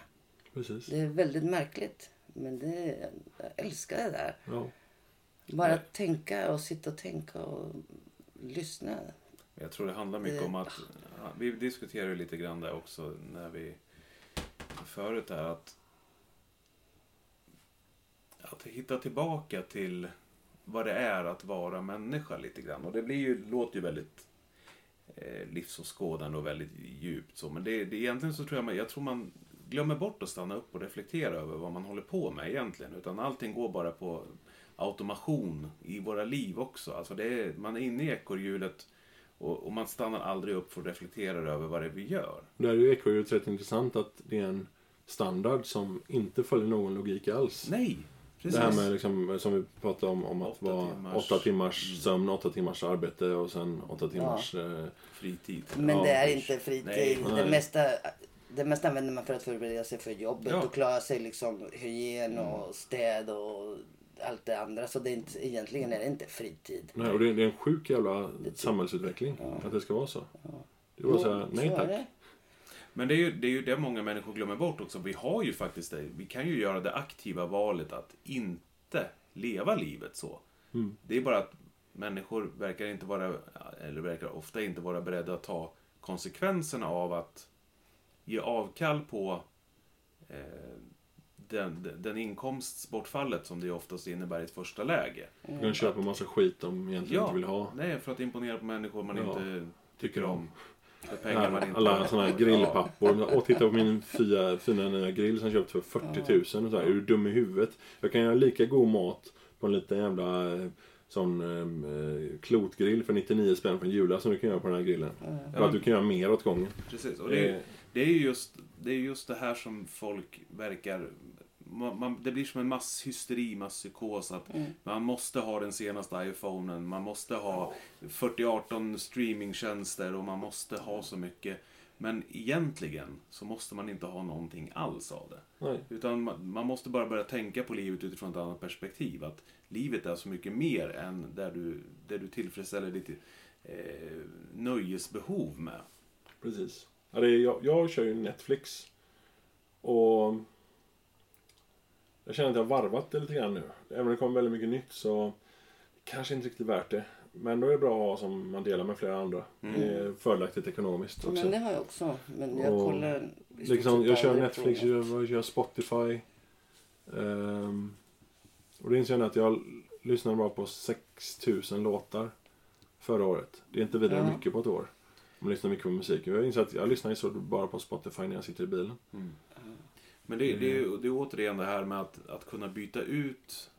Precis. Det är väldigt märkligt. Men det, jag älskar det där. Ja. Bara tänka och sitta och tänka och lyssna. Jag tror det handlar mycket Det- om att, vi diskuterade lite grann där också när vi förut här att att hitta tillbaka till vad det är att vara människa lite grann. Och det blir ju, låter ju väldigt eh, livsåskådande och väldigt djupt så. Men det, det, egentligen så tror jag man, jag tror man glömmer bort att stanna upp och reflektera över vad man håller på med egentligen. Utan allting går bara på automation i våra liv också. Alltså det är, man är inne i ekorrhjulet och, och man stannar aldrig upp för att reflektera över vad det är vi gör. Där är ju ekorrhjulet rätt intressant att det är en standard som inte följer någon logik alls. Nej, precis. Det här med liksom, som vi pratade om, om att Åtta vara timmars- åtta timmars sömn, åtta timmars arbete och sen åtta timmars... Eh, Fritid. Men Ja, det är inte fritid. Nej. Det, Nej. mesta, det mesta använder man för att förbereda sig för jobbet Ja. och klara sig liksom hygien och städ och allt det andra. Så det är inte, egentligen är det inte fritid. nej, och det, är- det är en sjuk jävla samhällsutveckling att det ska vara så. Det är bara att säga nej så tack. det. Men det är, ju, det är ju det många människor glömmer bort också. Vi har ju faktiskt det. Vi kan ju göra det aktiva valet att inte leva livet så. Mm. Det är bara att människor verkar inte vara, eller verkar ofta inte vara beredda att ta konsekvenserna av att ge avkall på eh, den, den inkomstbortfallet som det oftast innebär i ett första läge. Du kan köpa massa skit de egentligen inte vill ha. nej, för att imponera på människor man Ja, inte tycker om. pengar man inte Alla såna här grillpappor. Och titta på min fina, fina nya grill som jag köpt för 40 000. Och så här, är du dum i huvudet? Jag kan göra lika god mat på en liten jävla eh, sån eh, klotgrill för 99 spänn från Jula som du kan göra på den här grillen. För att du kan göra mer åt gången. Precis, och det är, det är ju just det, är just det här som folk verkar... Man, man, det blir som en masshysteri, masspsykos. Att Man måste ha den senaste iPhonen, man måste ha 4018 streamingtjänster och man måste ha så mycket. Men egentligen så måste man inte ha någonting alls av det. Nej. Utan man, man måste bara börja tänka på livet utifrån ett annat perspektiv. Att livet är så mycket mer än där du, där du tillfredsställer ditt eh, nöjesbehov med. Precis. Ja, det är, jag, jag kör ju Netflix. Och jag känner att jag har varvat det lite grann nu. Även om det kommer väldigt mycket nytt så kanske inte riktigt värt det. Men då är det bra att ha som man delar med flera andra. Det är fördelaktigt ekonomiskt också. Men det har jag också. Men jag Och kollar Liksom, jag kör Netflix, jag, jag kör Spotify. Ehm, och det inser jag att jag lyssnade bara på 6000 låtar förra året. Det är inte vidare Ja. mycket på ett år. Man lyssnar mycket på musik. Jag inser att jag lyssnar ju så bara på Spotify när jag sitter i bilen. Men det, det, är, det är återigen det här med att, att kunna byta ut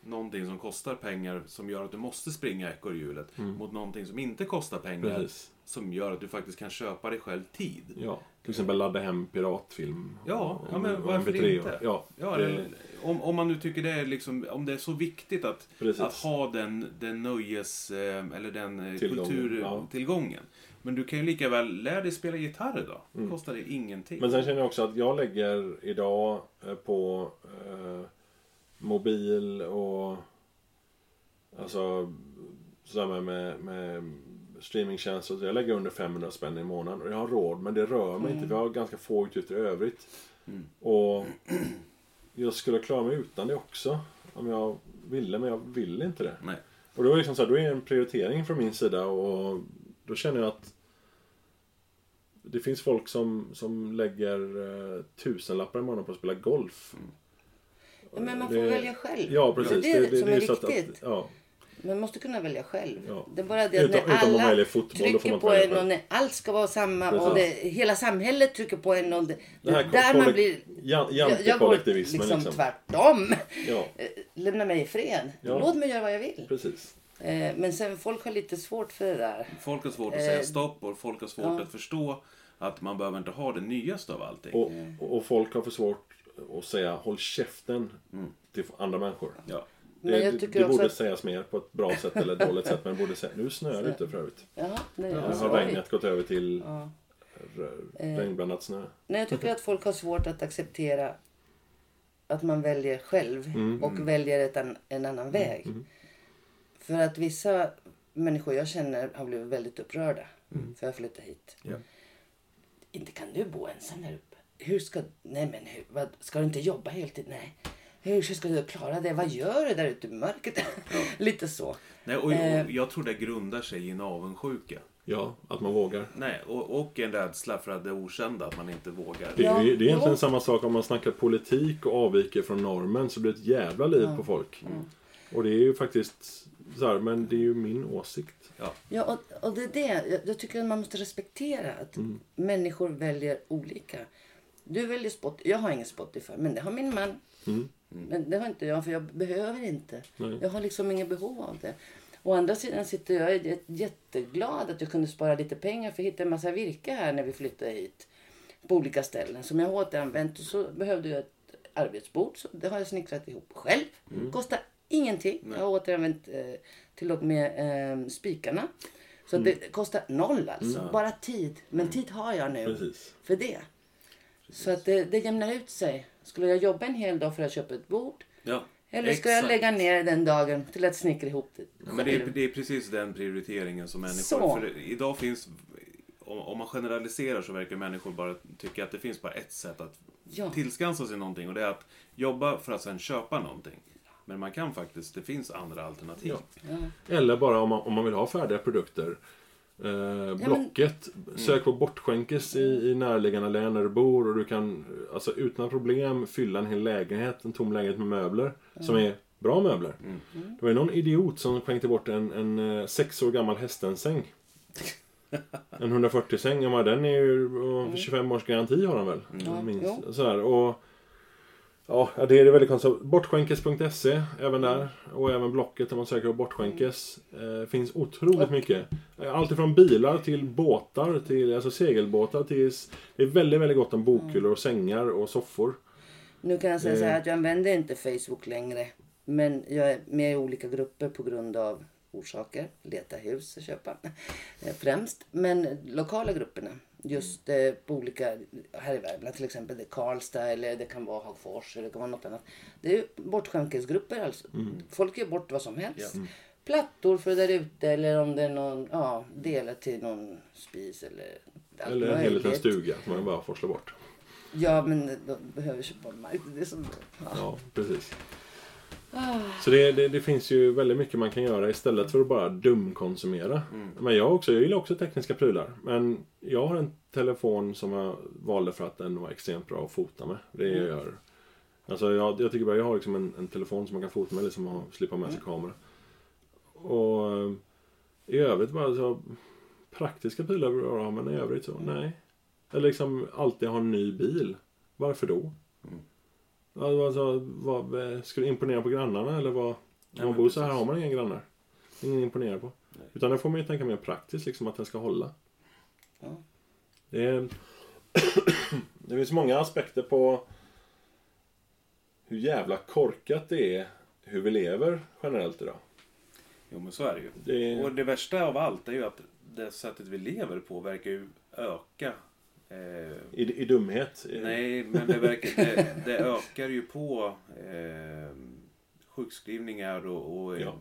någonting som kostar pengar som gör att du måste springa ekorrhjulet mot någonting som inte kostar pengar Precis. som gör att du faktiskt kan köpa dig själv tid. Ja, till exempel ladda hem piratfilm. Ja, ja, och- men varför MP3. inte? Ja, Ja, det- om, om man nu tycker det är liksom, om det är så viktigt att, Precis. att ha den, den nöjes, eh, eller den eh, Tillgången, kulturtillgången. ja. Men du kan ju lika väl lära dig spela gitarr idag. Det kostar dig ingenting. Mm. Men sen känner jag också att jag lägger idag eh, på eh, mobil och alltså sådär med, med, streamingtjänster. Jag lägger under 500 spänn i månaden och jag har råd men det rör mig inte. Vi har ganska få utgifter i övrigt. Och jag skulle klara mig utan det också. Om jag ville men jag vill inte det. Nej. Och då är, det liksom så här, då är det en prioritering från min sida och då känner jag att det finns folk som, som lägger uh, tusenlappar i månaden på att spela golf. Ja, men man får Det- välja själv. Ja, precis. Det är det, som är så att- viktigt. Att, ja, Man måste kunna välja själv. Ja. Det är bara det att när man alla väljer fotboll, trycker man på en och när allt ska vara samma Precis. och det, hela samhället trycker på en och det, Den här det där man blir... jan- Jag, jag går jantekollektivismen liksom, liksom. tvärtom. Ja, Eh, Lämna mig i fred. Ja. Låt mig göra vad jag vill. precis. Eh, Men sen folk har lite svårt för det där. Folk har svårt att Eh, säga stopp och folk har svårt ja. att förstå att man behöver inte ha det nyaste av allting. Och, och och folk har för svårt att säga håll käften till andra människor. Ja. Men Det, jag det, tycker det också borde att- sägas mer på ett bra sätt eller ett dåligt sätt. Men borde säga, nu snöar det ute för övrigt. Nej, Nu alltså, har regnet gått över till Ja. regnblandat snö. Nej, jag tycker att folk har svårt att acceptera att man väljer själv Mm. och väljer ett an, en annan väg. För att vissa människor jag känner har blivit väldigt upprörda Mm. för jag flyttade hit. Ja. Inte kan du bo ensam här uppe. Hur ska, nej men hur, vad, ska du inte jobba heltid? Nej. Hur ska du klara det? Vad gör du där ute i mörkret? Lite så. Nej, och, Eh. och jag tror det grundar sig i en avundsjuka. Ja, att man vågar. Nej, och, och en rädsla för att det okända, att man inte vågar. Det, Ja, är, det är egentligen jo. samma sak om man snackar politik och avviker från normen så blir det ett jävla liv på folk. Och det är ju faktiskt så här, men det är ju min åsikt. Ja. Ja, och, och det är det. Jag, jag tycker att man måste respektera att Mm. människor väljer olika. Du väljer Spotify. Jag har ingen Spotify, men det har min man. Men det har inte jag, för jag behöver inte. Mm. Nej. Jag har liksom inget behov av det. Å andra sidan sitter jag jätteglad att jag kunde spara lite pengar för att hitta en massa virke här när vi flyttade hit. På olika ställen som jag har återanvänt. Och så behövde jag ett arbetsbord. Så det har jag snickrat ihop själv. Kostar ingenting. Jag har återanvänt eh, till och med eh, spikarna. Så att det kostar noll alltså. Bara tid. Men tid har jag nu Precis. för det. Så att det, det jämnar ut sig. Skulle jag jobba en hel dag för att köpa ett bord? Ja, Eller ska jag exakt. lägga ner den dagen till att snickra ihop det Ja, Men det är, det är precis den prioriteringen som människor... Så. För idag finns... Om, om man generaliserar så verkar människor bara tycka att det finns bara ett sätt att Ja. tillskansa sig någonting och det är att jobba för att sen köpa någonting. Men man kan faktiskt, det finns andra alternativ. Ja. Eller bara om man, om man vill ha färdiga produkter. Eh, Blocket. Sök på Bortskänkes i, i närliggande län där du bor och du kan alltså, utan problem fylla en hel lägenhet, en tom lägenhet med möbler. Som är bra möbler. Det var ju någon idiot som skänkte bort en, en eh, sex år gammal hästensäng. En 140-säng, ja, men den är ju och 25 års garanti har den väl? Ja, Minst. Sådär, och, ja, det är väldigt konstigt. Bortskänkes.se, även där. Och även Blocket om man söker på Bortskänkes. Eh, finns otroligt mycket. Eh, Allt ifrån bilar till båtar, till alltså segelbåtar. Till, det är väldigt, väldigt gott om bokhyllor och sängar och soffor. Nu kan jag säga så Eh. här att jag använder inte Facebook längre. Men jag är med i olika grupper på grund av orsaker. Leta hus och köpa. eh, Främst. Men lokala grupperna. Just eh, på olika, här i Värmland till exempel, det är Karlstad eller det kan vara Hagfors eller det kan vara något annat. Det är bortskänkesgrupper alltså. Folk gör bort vad som helst. Plattor för där ute eller om det är någon, ja, delar till någon spis eller allt Eller en hel liten stuga som man bara får slå bort. Ja, men de behöver köpa mark. Det är som, ja. Ja, precis. Ah. Så det, det, det finns ju väldigt mycket man kan göra istället för att bara dumkonsumera. Men jag också, jag gillar också tekniska prylar. Men jag har en telefon som jag valde för att den var extremt bra att fota med. Det gör Alltså jag, jag tycker bara jag har liksom en, en telefon som man kan fota med, liksom och slippa med sig kamera. Och eh, i övrigt bara så praktiska prylar jag ha, men i övrigt så nej. Eller liksom alltid ha en ny bil. Varför då? Mm. Alltså, vad, eh, ska du imponera på grannarna eller vad? Om man bor så här har man inga grannar. Ingen att imponera på. Nej. Utan det får man ju tänka mer praktiskt, liksom att den ska hålla. Ja. Det, är, det finns många aspekter på hur jävla korkat det är hur vi lever generellt idag. Jo men så är det ju. Det, Och det värsta av allt är ju att det sättet vi lever på verkar ju öka. Eh, i, I dumhet. Nej, men det, verkar, det, det ökar ju på eh, sjukskrivningar och, och Ja.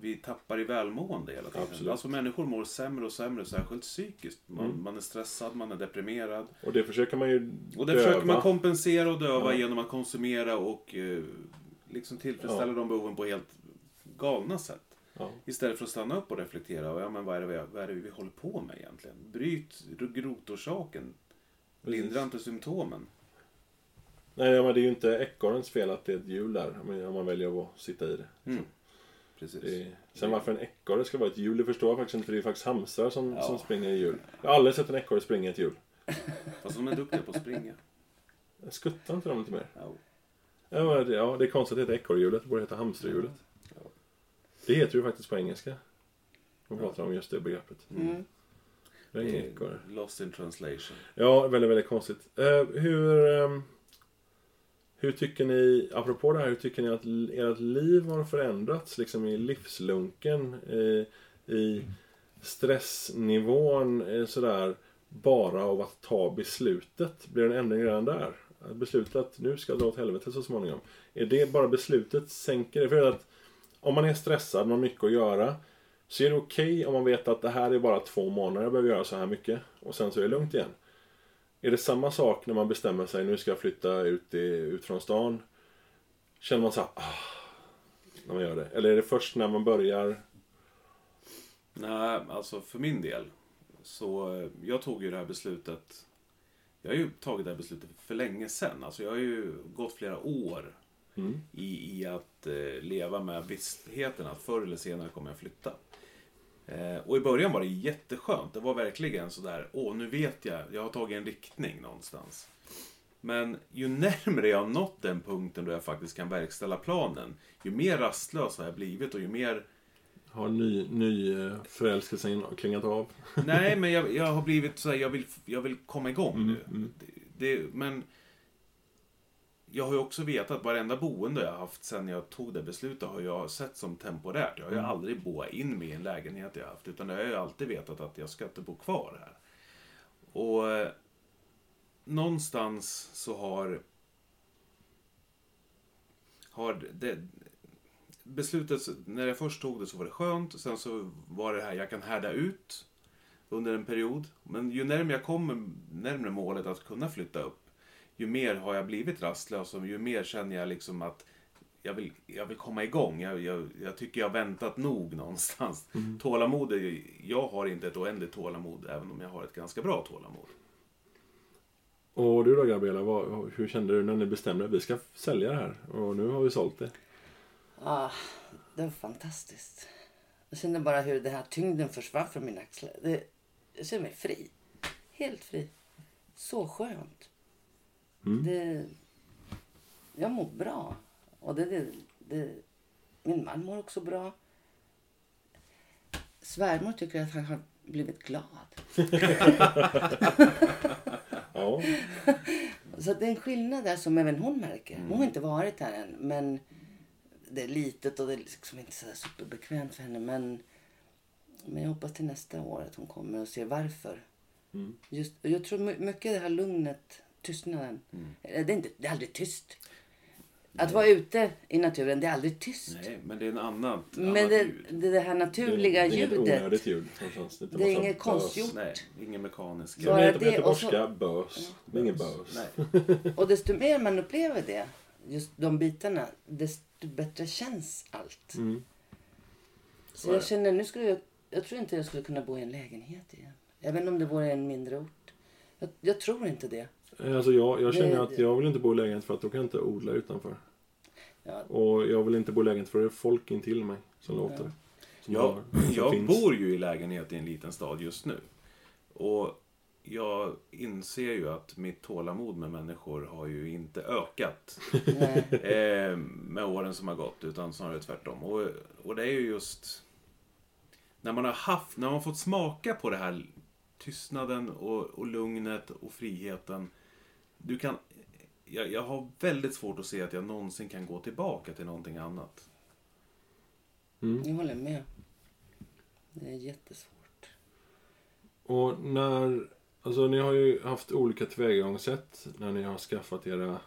vi tappar i välmående hela tiden. Absolut. Alltså människor mår sämre och sämre, särskilt psykiskt. Man, Mm. man är stressad, man är deprimerad. Och det försöker man ju Och det döva. försöker man kompensera och döva Ja. genom att konsumera och eh, liksom tillfredsställa de behoven på helt galna sätt. Ja. Istället för att stanna upp och reflektera. Och, ja, men vad, är det vi, vad är det vi håller på med egentligen? Bryt rotorsaken. Lindra inte symptomen. Nej, men det är ju inte ekorrens fel att det är ett hjul där. Om man väljer att sitta i det. Mm. Precis. det sen varför en ekorre ska vara ett hjul, det förstår jag faktiskt inte. För det är faktiskt hamstrar som, Ja. som springer i hjul. Jag har aldrig sett en ekorre springa i ett hjul. Fast de är duktiga på att springa. Skuttar inte de lite mer? Det- ja, det är konstigt att det heter ekorrhjulet. Det borde heta hamsterhjulet. Det heter ju faktiskt på engelska. Man pratar om just det begreppet. Mm. Det är Det är ekorre. Lost in translation. Ja, väldigt, väldigt konstigt. Eh, hur, ehm, hur tycker ni, apropå det här, hur tycker ni att ert liv har förändrats liksom i livslunken? I, i stressnivån eh, sådär, bara av att ta beslutet? Blir det en ändring redan där? Att Beslutet att nu ska jag dra åt helvete så småningom. Är det bara beslutet sänker det? För att om man är stressad, man har mycket att göra. Så är det okej om man vet att det här är bara två månader jag behöver göra så här mycket. Och sen så är det lugnt igen. Är det samma sak när man bestämmer sig, nu ska jag flytta ut, i, ut från stan? Känner man så här, ah, när man gör det? Eller är det först när man börjar? Nej, alltså för min del. Så eh, jag tog ju det här beslutet. Jag har ju tagit det här beslutet för länge sedan. Alltså jag har ju gått flera år Mm. i, i att eh, leva med vissheten att förr eller senare kommer jag flytta. Eh, och i början var det jätteskönt. Det var verkligen sådär, åh nu vet jag, jag har tagit en riktning någonstans. Men ju närmare jag har nått den punkten då jag faktiskt kan verkställa planen, ju mer rastlös har jag blivit och ju mer Har ny, ny eh, förälskelsen klingat av? Nej, men jag, jag har blivit så här, jag vill, jag vill komma igång Mm, nu. mm. Det, det, men jag har ju också vetat att varenda boende jag har haft sen jag tog det beslutet har jag sett som temporärt. Jag har ju Mm. aldrig boat in mig i en lägenhet jag haft. Utan jag har ju alltid vetat att jag ska inte bo kvar här. Och eh, någonstans så har har det, beslutet, när jag först tog det så var det skönt. Sen så var det här, jag kan härda ut under en period. Men ju närmare jag kommer närmare målet att kunna flytta upp, ju mer har jag blivit rastlös och ju mer känner jag liksom att jag vill, jag vill komma igång. Jag, jag, jag tycker jag har väntat nog någonstans. Tålamod, är- jag har inte ett oändligt tålamod, även om jag har ett ganska bra tålamod. Och du då Gabriella, vad, hur kände du när ni bestämde att vi ska sälja det här? Och nu har vi sålt det. Ah, det var fantastiskt. Jag kände bara hur den här tyngden försvann från mina axlar. Det, jag känner mig fri. Helt fri. Så skönt. Mm. Det, jag mår bra. Och det, det, det, min man mår också bra. Svärmor tycker att han har blivit glad. Ja, Så det är en skillnad där som även hon märker. Hon har inte varit här än. Men det är litet och det är liksom inte så superbekvämt för henne. Men, men jag hoppas till nästa år att hon kommer och ser varför. Mm. Just, jag tror my- mycket det här lugnet, tystnaden. Eh, Det, är inte, det är aldrig tyst. Att vara ute i naturen, det är aldrig tyst. Nej, men det är en annan, Men annat det, ljud. det, det här det, naturliga det är inget ljudet. onödigt ljud. någonstans. Det är massa inget konstgjort. Nej, ingen mekanisk. Det Bara heter på det och så- bös. Det är ingen bös. Nej. Och desto mer man upplever det, just de bitarna, desto bättre känns allt. Mm. Så jag känner, nu skulle jag, jag tror inte jag skulle kunna bo i en lägenhet igen. Även om det vore en mindre ort. Jag, jag tror inte det. Alltså jag, jag känner det, att jag vill inte bo i lägenhet för att då kan jag inte odla utanför. Ja. Och jag vill inte bo i lägenhet för det är folk intill mig som ja. låter. Som jag, har, jag finns. bor ju i lägenhet i en liten stad just nu. Och jag inser ju att mitt tålamod med människor har ju inte ökat eh, med åren som har gått, utan snarare tvärtom. Och, och det är ju just när man har haft, när man fått smaka på det här tystnaden och, och lugnet och friheten. Du kan, jag, jag har väldigt svårt att se att jag någonsin kan gå tillbaka till någonting annat. Mm. Jag håller med. Det är jättesvårt. Och när Alltså ni har ju haft olika tillvägagångssätt när ni har skaffat era...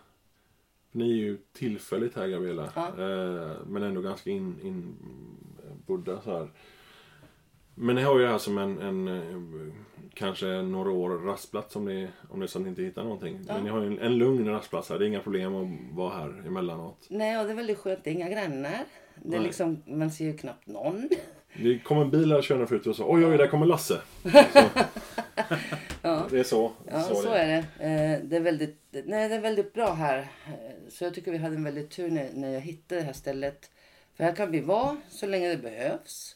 Ni är ju tillfälligt här Gabriella. Ja. Eh, men ändå ganska inbodda in, så här. Men ni har ju det här som en, en eh, kanske några år rastplats om det, om det är så att ni inte hittar någonting. Ja. Men ni har ju en, en lugn rastplats här. Det är inga problem att vara här emellanåt. Nej, och det är väldigt skönt. Det är inga grannar. Det är liksom, man ser ju knappt någon. Det kom en bil här körande förut och sa oj, oj, där kommer Lasse. ja. Det är så. Ja, så, så är det. Eh, det, är väldigt, nej, det är väldigt bra här. Eh, så jag tycker vi hade en väldigt tur när, när jag hittade det här stället. För här kan vi vara så länge det behövs.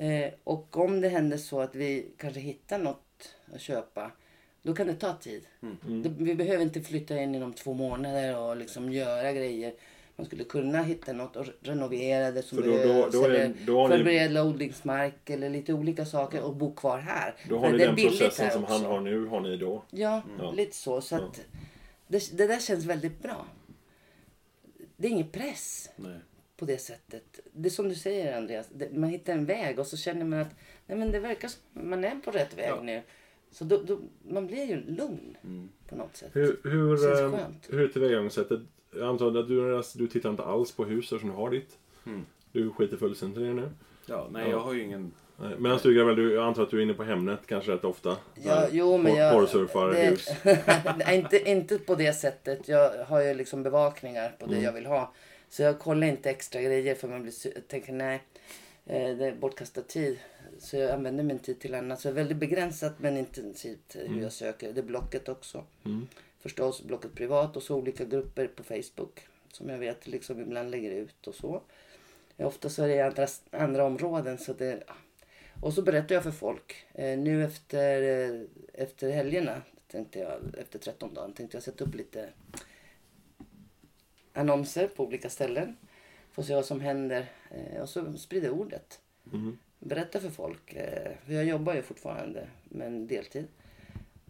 Eh, och om det händer så att vi kanske hittar något att köpa. Då kan det ta tid. Mm. Mm. vi behöver inte flytta in inom två månader och liksom göra grejer man skulle kunna hitta något och renovera det som För då, behövs. Då, då, eller då förbereda ni... odlingsmark eller lite olika saker och bo kvar här. Då har För ni den processen som han har nu, har ni då? Ja, mm. lite så. så att det, det, där känns väldigt bra. Det är ingen press. Nej. På det sättet. Det är som du säger Andreas, det, man hittar en väg och så känner man att nej, men det verkar som man är på rätt väg ja. nu. Så då, då, man blir ju lugn mm. på något sätt. Hur, hur, eh, hur är tillvägagångssättet? Jag antar att du, du tittar inte alls på hus som du har ditt. Mm. Du skiter fullständigt i det nu. Ja, nej ja. jag har ju ingen... Medan du Gabriel, du, jag antar att du är inne på Hemnet kanske rätt ofta? Ja, jo men jag... Porrsurfar det, hus? inte, inte på det sättet. Jag har ju liksom bevakningar på det mm. jag vill ha. Så jag kollar inte extra grejer för man blir, tänker nej, eh, det är bortkastad tid. Så jag använder min tid till annat. Så det är väldigt begränsat men intensivt hur mm. jag söker. Det är blocket också. Mm förstås blocket privat och så olika grupper på Facebook som jag vet liksom ibland lägger ut och så. Ofta så är det andra, andra områden. Så det, och så berättar jag för folk. Eh, nu efter, eh, efter helgerna, tänkte jag, efter 13 dagar, tänkte jag sätta upp lite annonser på olika ställen. Få se vad som händer eh, och så sprida ordet. Mm. Berätta för folk. Eh, för jag jobbar ju fortfarande, men deltid.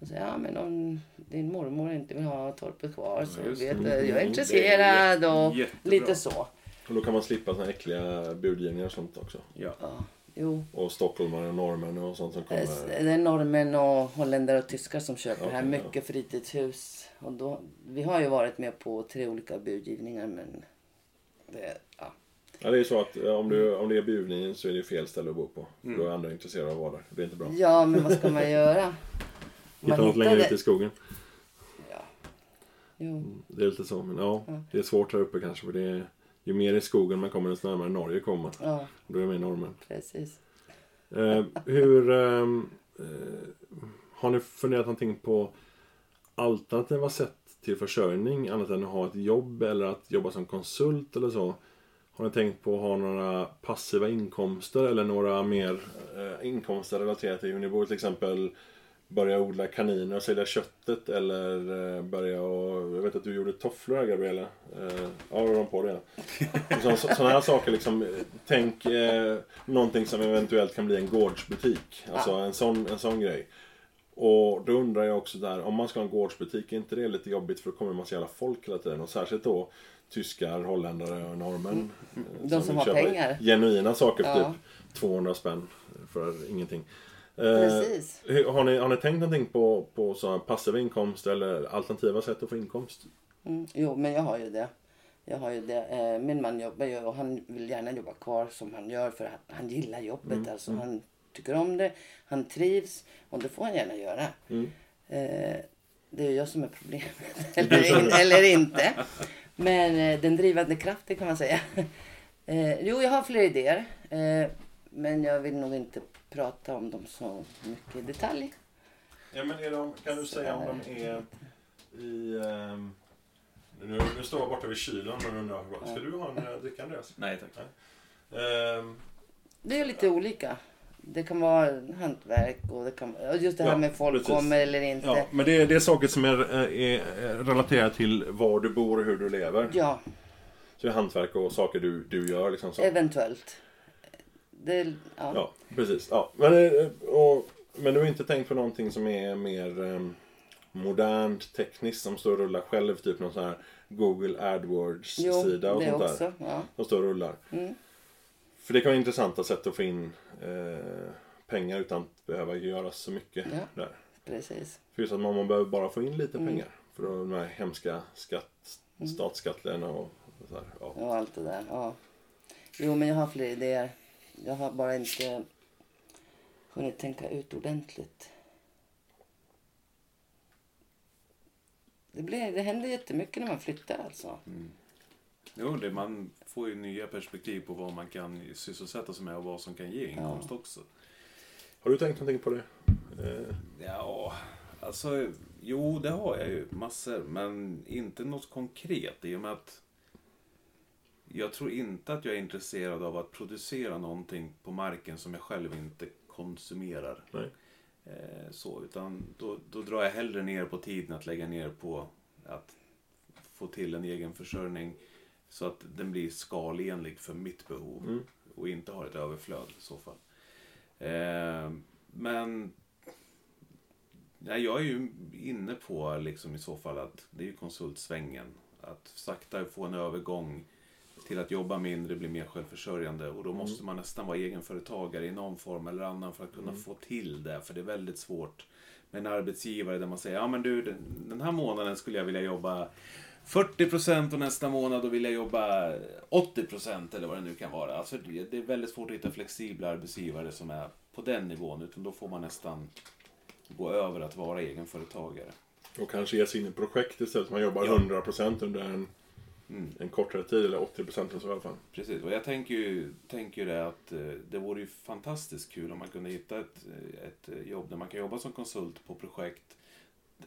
Och så, ja, men om din mormor inte vill ha torpet kvar så ja, vet du, jag är intresserad och jättebra. lite så. Och då kan man slippa såna äckliga budgivningar och sånt också. Ja. ja. Jo. Och stockholmare och norrmän och sånt som kommer. Det är norrmän och holländare och tyskar som köper okay, här. Mycket ja. fritidshus. Och då, vi har ju varit med på tre olika budgivningar men det, ja. Ja, det är så att om, du, om det är budgivningen så är det fel ställe att bo på. Mm. Då är andra intresserade av att vara där. Det är inte bra. Ja, men vad ska man göra? Hitta något längre ut i skogen. Ja. Jo. Mm, det är lite så. Men ja, ja, det är svårt här uppe kanske. För det är, ju mer i skogen man kommer desto närmare Norge kommer man. Ja. Då är man i normen. Precis. Eh, hur... Ehm, eh, har ni funderat någonting på alternativa sätt till försörjning annat än att ha ett jobb eller att jobba som konsult eller så? Har ni tänkt på att ha några passiva inkomster eller några mer eh, inkomster relaterade till hur ni bor? Till exempel börja odla kaniner och sälja köttet eller eh, börja och... Jag vet att du gjorde tofflor här Gabriella. Eh, ja, de på det. Sådana här saker liksom. Tänk eh, någonting som eventuellt kan bli en gårdsbutik. Alltså en sån, en sån grej. Och då undrar jag också där, om man ska ha en gårdsbutik, är inte det lite jobbigt för då kommer en massa jävla folk hela tiden? Och särskilt då tyskar, holländare och norrmän. Mm. De som, som har pengar. Genuina saker för ja. typ 200 spänn för ingenting. Precis. Eh, har, ni, har ni tänkt någonting på, på sådana passiva inkomster eller alternativa sätt att få inkomst? Mm, jo, men jag har ju det. Jag har ju det. Eh, min man jobbar ju och han vill gärna jobba kvar som han gör för han, han gillar jobbet. Mm, alltså, mm. Han tycker om det, han trivs och det får han gärna göra. Mm. Eh, det är jag som är problemet. eller, in, eller inte. Men den drivande kraften kan man säga. Eh, jo, jag har fler idéer. Eh, men jag vill nog inte prata om dem så mycket i detalj. Ja, men är de, kan du säga om de är i... Um, nu, nu står jag borta vid kylen och undrar, ska du ha en uh, dricka Andreas? Nej tack. Nej. Um, det är lite olika. Det kan vara hantverk och det kan just det här ja, med folk precis. kommer eller inte. Ja, men det är, det är saker som är, är relaterat till var du bor och hur du lever. Ja. Så det är hantverk och saker du, du gör liksom så. Eventuellt. Det, ja. ja, precis. Ja. Men, eh, och, men du har inte tänkt på någonting som är mer um, modernt, tekniskt, som står och rullar själv, typ någon sån här Google AdWords-sida och sånt också, där. Ja. Som står och rullar. Mm. För det kan vara intressanta sätt att få in eh, pengar utan att behöva göra så mycket ja, där. Precis. För just att man, man behöver bara få in lite mm. pengar. För de här hemska skatt, mm. statsskatterna och så här, ja. Och allt det där. Ja. Jo, men jag har fler idéer. Jag har bara inte hunnit tänka ut ordentligt. Det, blir, det händer jättemycket när man flyttar alltså. Mm. Jo, det, man får ju nya perspektiv på vad man kan sysselsätta sig med och vad som kan ge inkomst ja. också. Har du tänkt någonting på det? Eh. Ja, alltså jo det har jag ju massor men inte något konkret i och med att jag tror inte att jag är intresserad av att producera någonting på marken som jag själv inte konsumerar. Nej. Eh, så, utan då, då drar jag hellre ner på tiden att lägga ner på att få till en egen försörjning så att den blir skalenlig för mitt behov mm. och inte har ett överflöd i så fall. Eh, men nej, jag är ju inne på liksom i så fall att det är ju konsultsvängen. Att sakta få en övergång till att jobba mindre, bli mer självförsörjande och då måste mm. man nästan vara egenföretagare i någon form eller annan för att kunna mm. få till det. För det är väldigt svårt med en arbetsgivare där man säger ja men du den här månaden skulle jag vilja jobba 40% och nästa månad då vill jag jobba 80% eller vad det nu kan vara. Alltså det är väldigt svårt att hitta flexibla arbetsgivare som är på den nivån. Utan då får man nästan gå över att vara egenföretagare. Och kanske ge sig in i projekt istället. Man jobbar ja. 100% under en, mm. en kortare tid eller 80% eller så i alla fall. Precis, och jag tänker ju, tänker det att eh, det vore ju fantastiskt kul om man kunde hitta ett, ett jobb där man kan jobba som konsult på projekt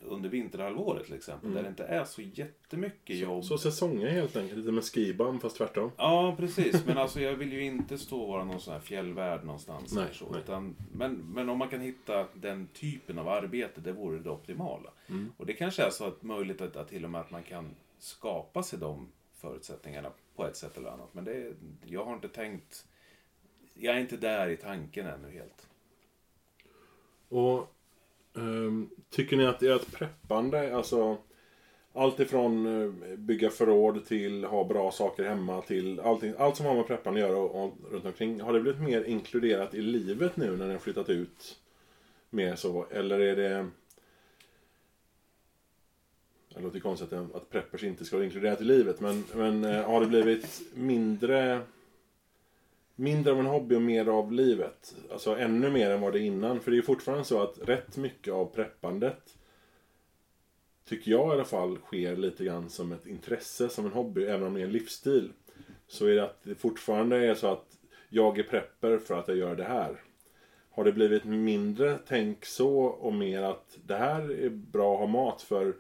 under vinterhalvåret till exempel. Mm. Där det inte är så jättemycket jobb. Så, så säsonger helt enkelt. Lite med skibam fast tvärtom. Ja precis. Men alltså jag vill ju inte stå och vara någon sån här fjällvärd någonstans. Nej, så, nej. Utan, men, men om man kan hitta den typen av arbete. Det vore det optimala. Mm. Och det kanske är så att möjligt att, att till och med att man kan skapa sig de förutsättningarna på ett sätt eller annat. Men det, jag har inte tänkt. Jag är inte där i tanken ännu helt. Och Um, tycker ni att ert preppande, alltså allt ifrån eh, bygga förråd till ha bra saker hemma till allting, allt som har med preppande att göra och, och runt omkring. Har det blivit mer inkluderat i livet nu när ni har flyttat ut? Mer så, eller är det... Det låter konstigt att preppers inte ska vara inkluderat i livet men, men eh, har det blivit mindre mindre av en hobby och mer av livet. Alltså ännu mer än vad det är innan. För det är fortfarande så att rätt mycket av preppandet tycker jag i alla fall sker lite grann som ett intresse, som en hobby, även om det är en livsstil. Så är det att det fortfarande är så att jag är prepper för att jag gör det här. Har det blivit mindre tänk så och mer att det här är bra att ha mat för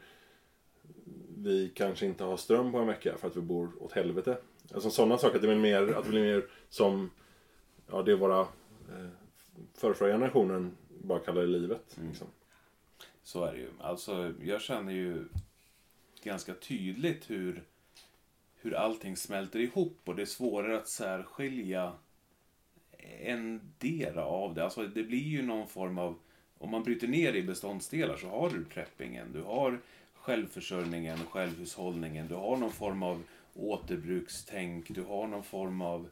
vi kanske inte har ström på en vecka för att vi bor åt helvete. Alltså sådana saker, att det blir mer, att det blir mer som, ja det våra eh, förra generationen bara kallade livet. Mm. Liksom. Så är det ju. Alltså jag känner ju ganska tydligt hur, hur allting smälter ihop och det är svårare att särskilja en del av det. Alltså det blir ju någon form av, om man bryter ner det i beståndsdelar så har du preppingen, du har självförsörjningen, självhushållningen, du har någon form av återbrukstänk, du har någon form av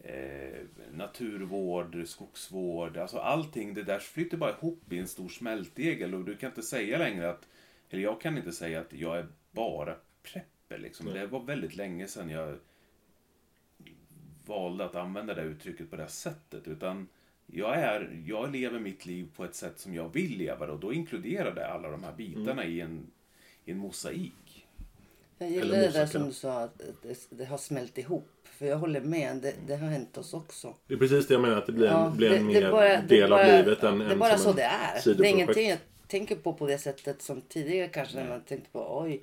eh, naturvård, skogsvård, alltså allting det där flyter bara ihop i en stor smältdegel. Och du kan inte säga längre att, eller jag kan inte säga att jag är bara prepper liksom. Det var väldigt länge sedan jag valde att använda det uttrycket på det sättet. Utan jag, är, jag lever mitt liv på ett sätt som jag vill leva och då inkluderar det alla de här bitarna mm. i, en, i en mosaik. Jag gillar det där som du sa, att det, det, har smält ihop. För jag håller med, det, det, har hänt oss också. Det är precis det jag menar, att det blir en, ja, blir en mer bara, del bara, av livet än Det är bara så det är. Det är ingenting att tänker på på det sättet som tidigare kanske när man tänkte på oj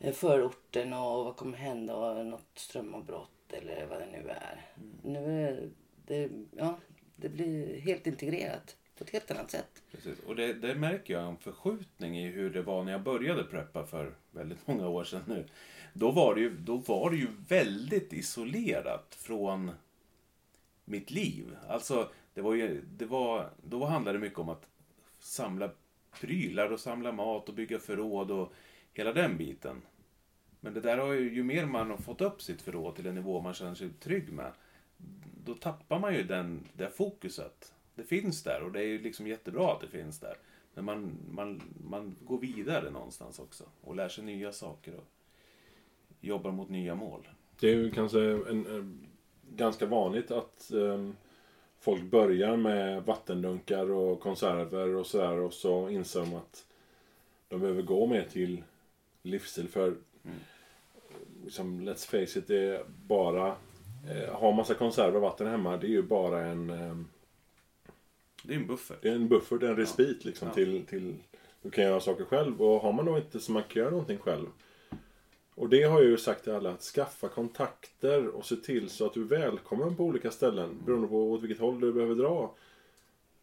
eh, förorten och vad kommer hända och något strömavbrott eller vad det nu är. Mm. Nu är det, ja, det blir helt integrerat på ett helt annat sätt. Precis. Och det, det märker jag en förskjutning i hur det var när jag började preppa för väldigt många år sedan nu. Då var det ju, då var det ju väldigt isolerat från mitt liv. Alltså, det var ju, det var, då handlade det mycket om att samla prylar och samla mat och bygga förråd och hela den biten. Men det där har ju, ju mer man har fått upp sitt förråd till en nivå man känner sig trygg med, då tappar man ju den, det fokuset. Det finns där och det är ju liksom jättebra att det finns där. Men man, man, man går vidare någonstans också och lär sig nya saker och jobbar mot nya mål. Det är ju kanske en, en ganska vanligt att um, folk börjar med vattendunkar och konserver och sådär och så inser de att de behöver gå mer till livsstil för mm. liksom, let's face it, det är bara eh, ha massa konserver och vatten hemma, det är ju bara en eh, Det är en buffert. Det är en buffert, en respit ja. liksom ja. till, till du kan göra saker själv och har man då inte så man kan göra någonting själv och det har jag ju sagt till alla att skaffa kontakter och se till så att du är välkommen på olika ställen beroende på åt vilket håll du behöver dra.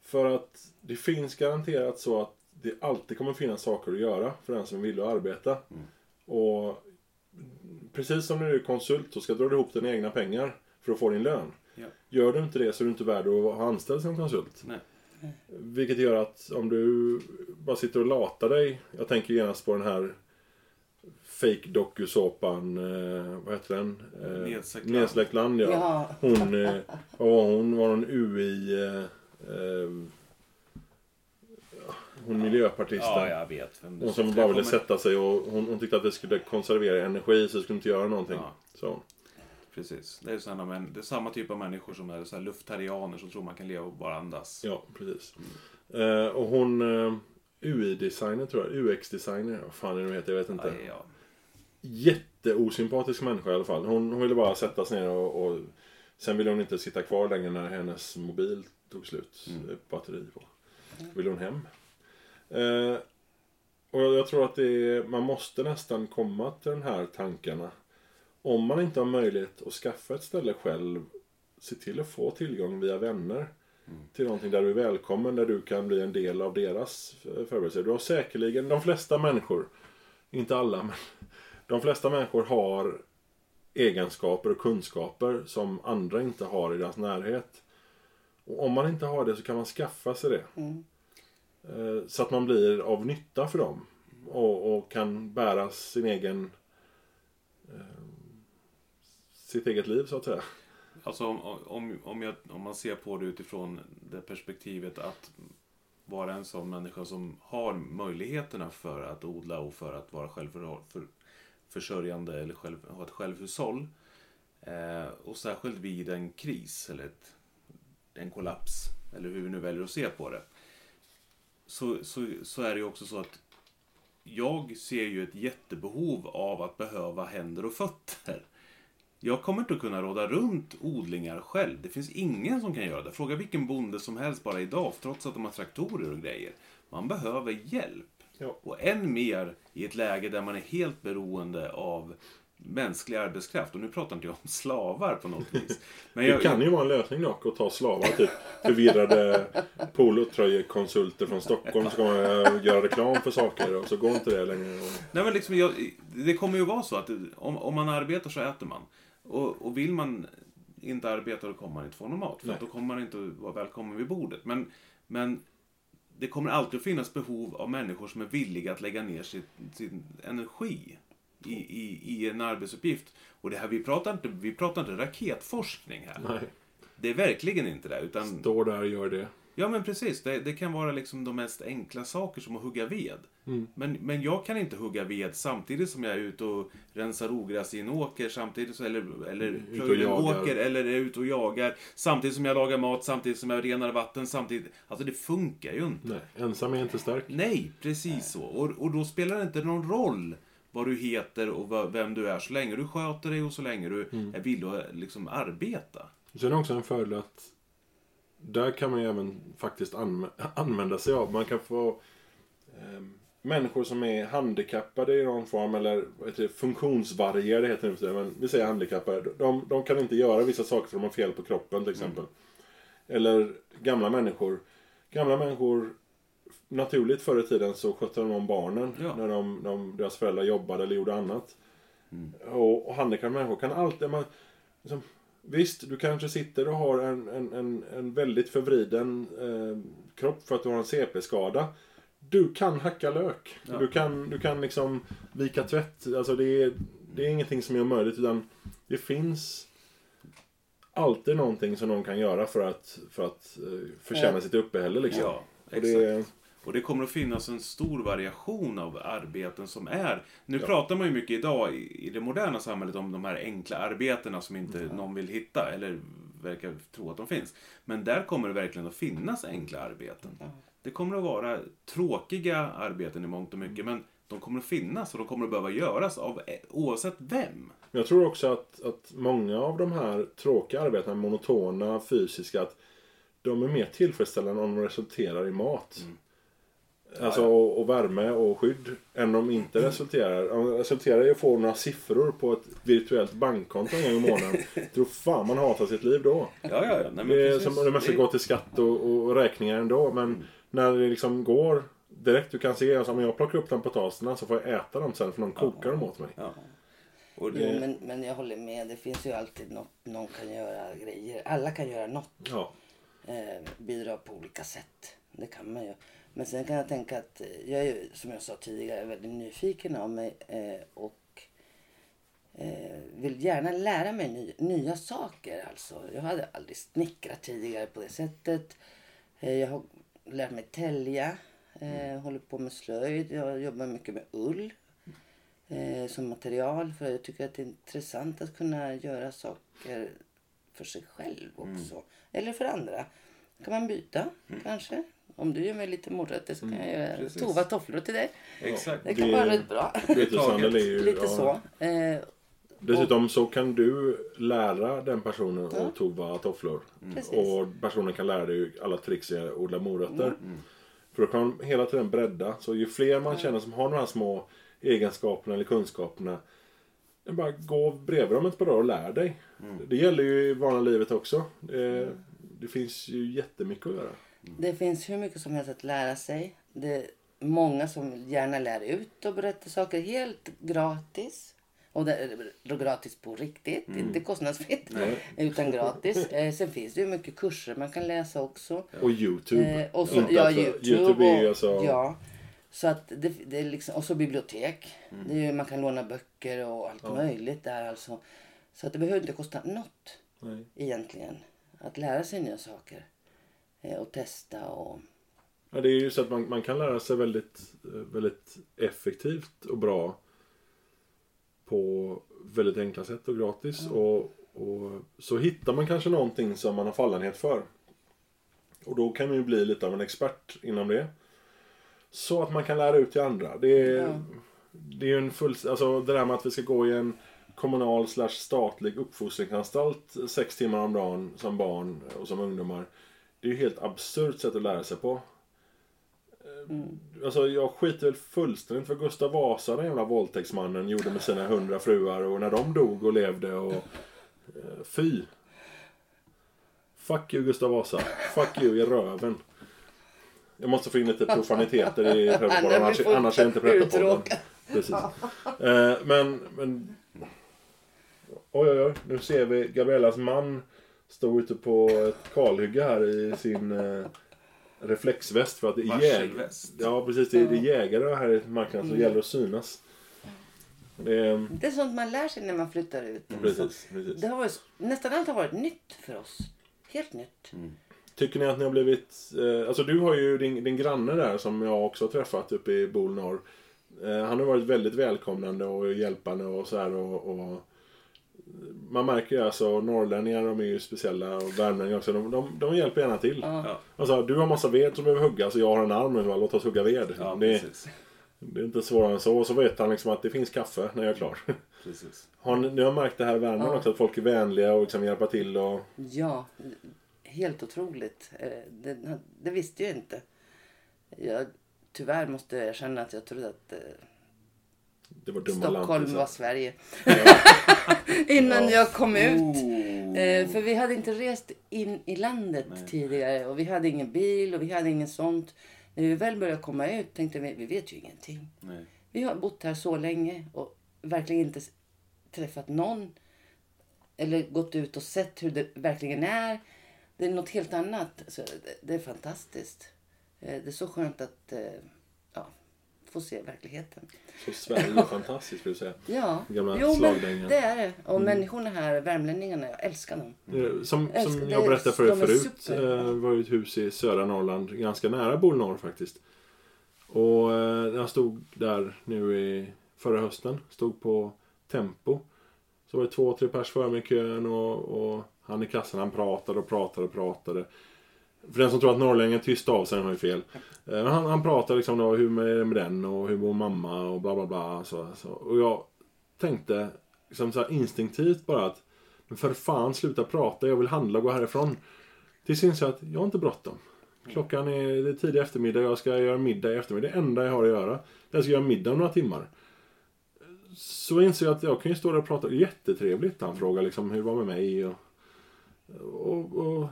För att det finns garanterat så att det alltid kommer finnas saker att göra för den som vill arbeta. Mm. Och precis som när du är konsult så ska du dra ihop dina egna pengar för att få din lön. Ja. Gör du inte det så är du inte värd att ha anställd som konsult. Nej. Vilket gör att om du bara sitter och latar dig. Jag tänker genast på den här fake dokusåpan, eh, vad heter den? Eh, Nedsläckt land. ja. ja. Hon, eh, vad var hon? Var hon UI... Eh, eh, hon miljöpartisten. Ja, jag vet. Vem hon som bara ville sätta sig och hon, hon, tyckte att det skulle konservera energi så det skulle inte göra någonting. Ja. Så. Precis. Det är, såna, men, det är samma typ av människor som är så här luftarianer som tror man kan leva och bara andas. Ja, precis. Mm. Eh, och hon... Eh, UI-designer tror jag. UX-designer. Vad fan är det heter? Jag vet inte. Aj, ja jätteosympatisk människa i alla fall. Hon, hon ville bara sätta sig ner och, och Sen ville hon inte sitta kvar längre när hennes mobil tog slut. Mm. Batteri på. Då ville hon hem. Eh, och jag tror att det är, man måste nästan komma till de här tankarna. Om man inte har möjlighet att skaffa ett ställe själv. Se till att få tillgång via vänner. Mm. Till någonting där du är välkommen, där du kan bli en del av deras förberedelser. Du har säkerligen, de flesta människor, inte alla, men de flesta människor har egenskaper och kunskaper som andra inte har i deras närhet. Och om man inte har det så kan man skaffa sig det. Mm. Eh, så att man blir av nytta för dem. Och, och kan bära sin egen sitt eget liv så att säga. Alltså om, om, om, jag, om man ser på det utifrån det perspektivet att vara en sån människa som har möjligheterna för att odla och för att vara självförsörjande eller själv, ha ett självhushåll. Eh, och särskilt vid en kris eller ett, en kollaps, eller hur vi nu väljer att se på det. Så, så, så är det ju också så att jag ser ju ett jättebehov av att behöva händer och fötter. Jag kommer inte att kunna råda runt odlingar själv. Det finns ingen som kan göra det. Fråga vilken bonde som helst bara idag, trots att de har traktorer och grejer. Man behöver hjälp. Ja. Och än mer i ett läge där man är helt beroende av mänsklig arbetskraft. Och nu pratar inte jag om slavar på något vis. Men jag, det kan ju vara en lösning dock att ta slavar. Typ förvirrade polotröjekonsulter från Stockholm. Så kommer göra reklam för saker och så går inte det längre. Nej men liksom, jag, det kommer ju vara så att om, om man arbetar så äter man. Och, och vill man inte arbeta då kommer man inte få någon mat. För då kommer man inte vara välkommen vid bordet. Men, men det kommer alltid att finnas behov av människor som är villiga att lägga ner sin, sin energi i, i, i, en arbetsuppgift. Och det här, vi pratar inte, vi pratar inte raketforskning här. Nej. Det är verkligen inte det. Utan... Står där och gör det. Ja men precis. Det, det, kan vara liksom de mest enkla saker som att hugga ved. Mm. Men, men jag kan inte hugga ved samtidigt som jag är ute och rensar ogräs i en åker. Samtidigt, eller eller plöjer en åker. Eller är ute och jagar. Samtidigt som jag lagar mat. Samtidigt som jag renar vatten. Samtidigt. Alltså det funkar ju inte. Nej, ensam är inte stark. Nej, precis Nej. så. Och, och då spelar det inte någon roll vad du heter och vem du är. Så länge du sköter dig och så länge du mm. är villig att liksom arbeta. Sen är det också en fördel att där kan man ju även faktiskt använda sig av. Man kan få eh, människor som är handikappade i någon form eller det, funktionsvarierade heter det nu men vi säger handikappade. De, de kan inte göra vissa saker för de har fel på kroppen till exempel. Eller gamla människor. Gamla människor naturligt förr i tiden så skötte de om barnen Ja. när de, de, deras föräldrar jobbade eller gjorde annat. Och, och handikappade människor kan alltid... Man, liksom, visst, du kanske sitter och har en, en, en, en väldigt förvriden eh, kropp för att du har en CP-skada. Du kan hacka lök. Ja. Du, kan, du kan liksom vika tvätt. Alltså det är, det är ingenting som är omöjligt utan det finns alltid någonting som någon kan göra för att, för att eh, förtjäna Ja. sitt uppehälle. Liksom. Ja, exakt. Och det kommer att finnas en stor variation av arbeten som är... Nu pratar man ju mycket idag i, i det moderna samhället om de här enkla arbetena som inte någon vill hitta eller verkar tro att de finns. Men där kommer det verkligen att finnas enkla arbeten. Det kommer att vara tråkiga arbeten i mångt och mycket men de kommer att finnas och de kommer att behöva göras av eh, oavsett vem. Jag tror också att, att många av de här tråkiga arbetena, monotona, fysiska, att de är mer tillfredsställande om de resulterar i mat. Mm. Alltså och, och värme och skydd. Än om de inte resulterar. Om de resulterar i att få några siffror på ett virtuellt bankkonto en gång i månaden. tror fan man hatar sitt liv då. Ja, ja, ja. Nej, men Det är precis. som det mesta Det- går till skatt och, och räkningar ändå. Men när det liksom går direkt, du kan se, alltså, om jag plockar upp de potatisarna så får jag äta dem sen för någon kokar dem åt mig. Ja. Och Jo, det, men, men jag håller med. Det finns ju alltid något någon kan göra grejer. Alla kan göra något. Ja. Eh, bidra på olika sätt. Det kan man ju. Men sen kan jag tänka att eh, jag är ju, som jag sa tidigare, väldigt nyfiken av mig. Eh, och eh, vill gärna lära mig ny, nya saker. Alltså. Jag hade aldrig snickrat tidigare på det sättet. Jag har lärt mig tälja. Eh, håller på med slöjd. Jag jobbar mycket med ull som material. För jag tycker att det är intressant att kunna göra saker för sig själv också. Eller för andra. kan man byta kanske. Om du gör mig lite morötter så kan jag göra precis. tova tofflor till dig. exakt. Det kan Det- vara rätt bra. Byteshandel är ju... lite ja. så. Eh, Dessutom så kan du lära den personen Ja. att tova tofflor. Precis. Och personen kan lära dig alla tricks i att odla morötter. För då kan man hela tiden bredda. Så ju fler man känner som har de här små egenskaperna eller kunskaperna. Bara gå bredvid dem ett par dagar och lär dig. Det gäller ju i vanliga livet också. Det, det finns ju jättemycket att göra. Det finns hur mycket som helst att lära sig. Det är många som gärna lär ut och berättar saker helt gratis. Och det är gratis på riktigt, inte kostnadsfritt. Utan gratis. Eh, sen finns det ju mycket kurser man kan läsa också. Och Youtube. Eh, och så, ja, alltså- Youtube. Youtube är och, alltså... Ja. Så att det, det är liksom, och så bibliotek. Det är man kan låna böcker och allt möjligt där alltså. Så att det behöver inte kosta något Nej. egentligen. Att lära sig nya saker. Eh, och testa och... Ja, det är ju så att man, man kan lära sig väldigt, eh, väldigt effektivt och bra på väldigt enkla sätt och gratis. Och, och så hittar man kanske någonting som man har fallenhet för. Och då kan man ju bli lite av en expert inom det. Så att man kan lära ut till andra. Det är, Ja. det är ju en full... Alltså det där med att vi ska gå i en kommunal slash statlig uppfostringsanstalt sex timmar om dagen som barn och som ungdomar. Det är ju helt absurt sätt att lära sig på. Alltså jag skiter väl fullständigt vad Gustav Vasa, den jävla våldtäktsmannen, gjorde med sina hundra fruar och när de dog och levde och... eh, Fy! Fuck you Gustav Vasa. Fuck you i röven. Jag måste få in lite profaniteter i Prepparpodden, annars, annars är inte Prepparpodden. Precis. Eh, men, men... Oj, oj, oj. Nu ser vi Gabriellas man stå ute på ett kalhygge här i sin eh, reflexväst för att det är jägare. Ja, precis. Det är, det är jägare här i marknaden så det gäller att synas. Det är, Det är sånt man lär sig när man flyttar ut. precis, precis. Det har varit, nästan allt har varit nytt för oss. Helt nytt. Tycker ni att ni har blivit... Eh, alltså du har ju din, din granne där som jag också har träffat uppe i Bol norr. Eh, han har varit väldigt välkomnande och hjälpande och så här och, och man märker ju alltså norrlänningar de är ju speciella och värmlänningar också. De, de, de hjälper gärna till. Ja, Alltså du har massa ved som behöver huggas och jag har en arm nu. Låt oss hugga ved. ja det, precis. det är inte svårare än så. Och så vet han liksom att det finns kaffe när jag är klar. precis. Har ni, ni har märkt det här i Värmland Ja. också? Att folk är vänliga och liksom hjälpa till och... Ja, helt otroligt. Eh, Det, det visste jag inte. Jag tyvärr måste jag erkänna att jag trodde att eh, Det var dumma Stockholm lantisar. var Sverige. Innan jag kom ut. Oh. Eh, för vi hade inte rest in i landet Nej. tidigare och vi hade ingen bil och vi hade ingen sånt. När vi väl började komma ut tänkte vi, vi vet ju ingenting. Nej. Vi har bott här så länge och verkligen inte träffat någon. Eller gått ut och sett hur det verkligen är. Det är något helt annat. Så det, det är fantastiskt. Eh, Det är så skönt att eh, ja, få se verkligheten. Så Sverige är fantastiskt vill du säga. Ja, Gamla jo men det är det. Och människorna här, värmlänningarna, jag älskar dem. Eh, Som, det- jag berättade för er är förut eh, var ju ett hus i södra Norrland, ganska nära Bolnorr faktiskt. Och eh, jag stod där nu i förra hösten, stod på Tempo. Så var det två, tre pers före mig i kön och, och han i kassan han pratade och pratade och pratade. För den som tror att norrlänningen är tyst av sig, har ju fel. Eh, men han, han pratar liksom då, hur är det med den och hur mår mamma och bla bla bla. Så, så. Och jag tänkte liksom så här instinktivt bara att men för fan sluta prata, jag vill handla och gå härifrån. Tills jag inser att jag har inte bråttom. Klockan är, det är tidig eftermiddag, jag ska göra middag i eftermiddag. Det enda jag har att göra. det är att Jag ska göra middag om några timmar. Så inser jag att jag kan ju stå där och prata. Jättetrevligt. Han frågar liksom hur det var med mig. Och, och, och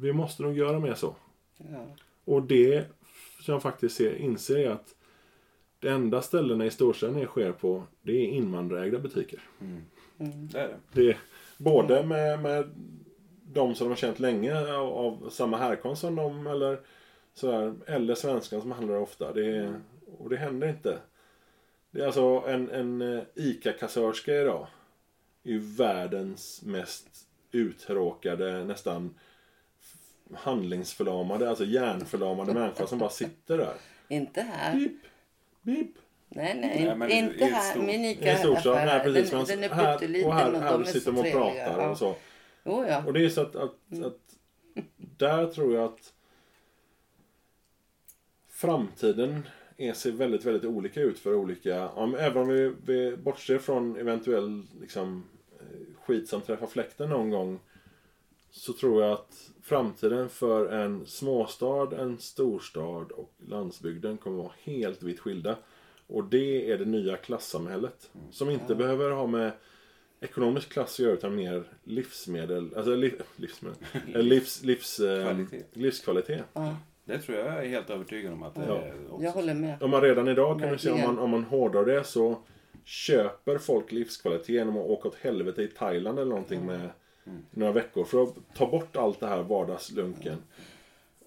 vi måste nog göra mer så. Ja. Och det som jag faktiskt ser, inser är att det enda ställena i storstäderna det sker på, det är invandrarägda butiker. Mm. Det är det. Det är både med, med de som de har känt länge av, av samma härkomst som dem eller sådär, eller svenskan som handlar ofta. Det är, och det händer inte. Det är alltså en, en eh, ICA-kassörska idag är ju världens mest uttråkade, nästan handlingsförlamade, alltså hjärnförlamade människa som bara sitter där. Inte här. Pip, pip. Nej, nej, Nej, inte här. stort- Min I Ica en storstad, nej precis. den, den är här, pytteliten och här, här de är sitter så de och pratar Ja. och så. Jo, ja. Och det är så att, att, att där tror jag att framtiden är, ser väldigt, väldigt olika ut för olika, om, även om vi, vi bortser från eventuell liksom, eh, skit som träffar fläkten någon gång så tror jag att framtiden för en småstad, en storstad och landsbygden kommer vara helt vitt skilda. Och det är det nya klassamhället. Som inte behöver ha med ekonomisk klass att göra utan mer livsmedel, alltså liv, livsmedel, eh, livs, livs, eh, Kvalitet. livskvalitet. Ja, Det tror jag är helt övertygad om att det Ja. är också. jag håller med. Om man redan idag kan du se om man, om man hårdrar det så köper folk livskvalitet genom att åka åt helvete i Thailand eller någonting med några veckor för att ta bort allt det här vardagslunken.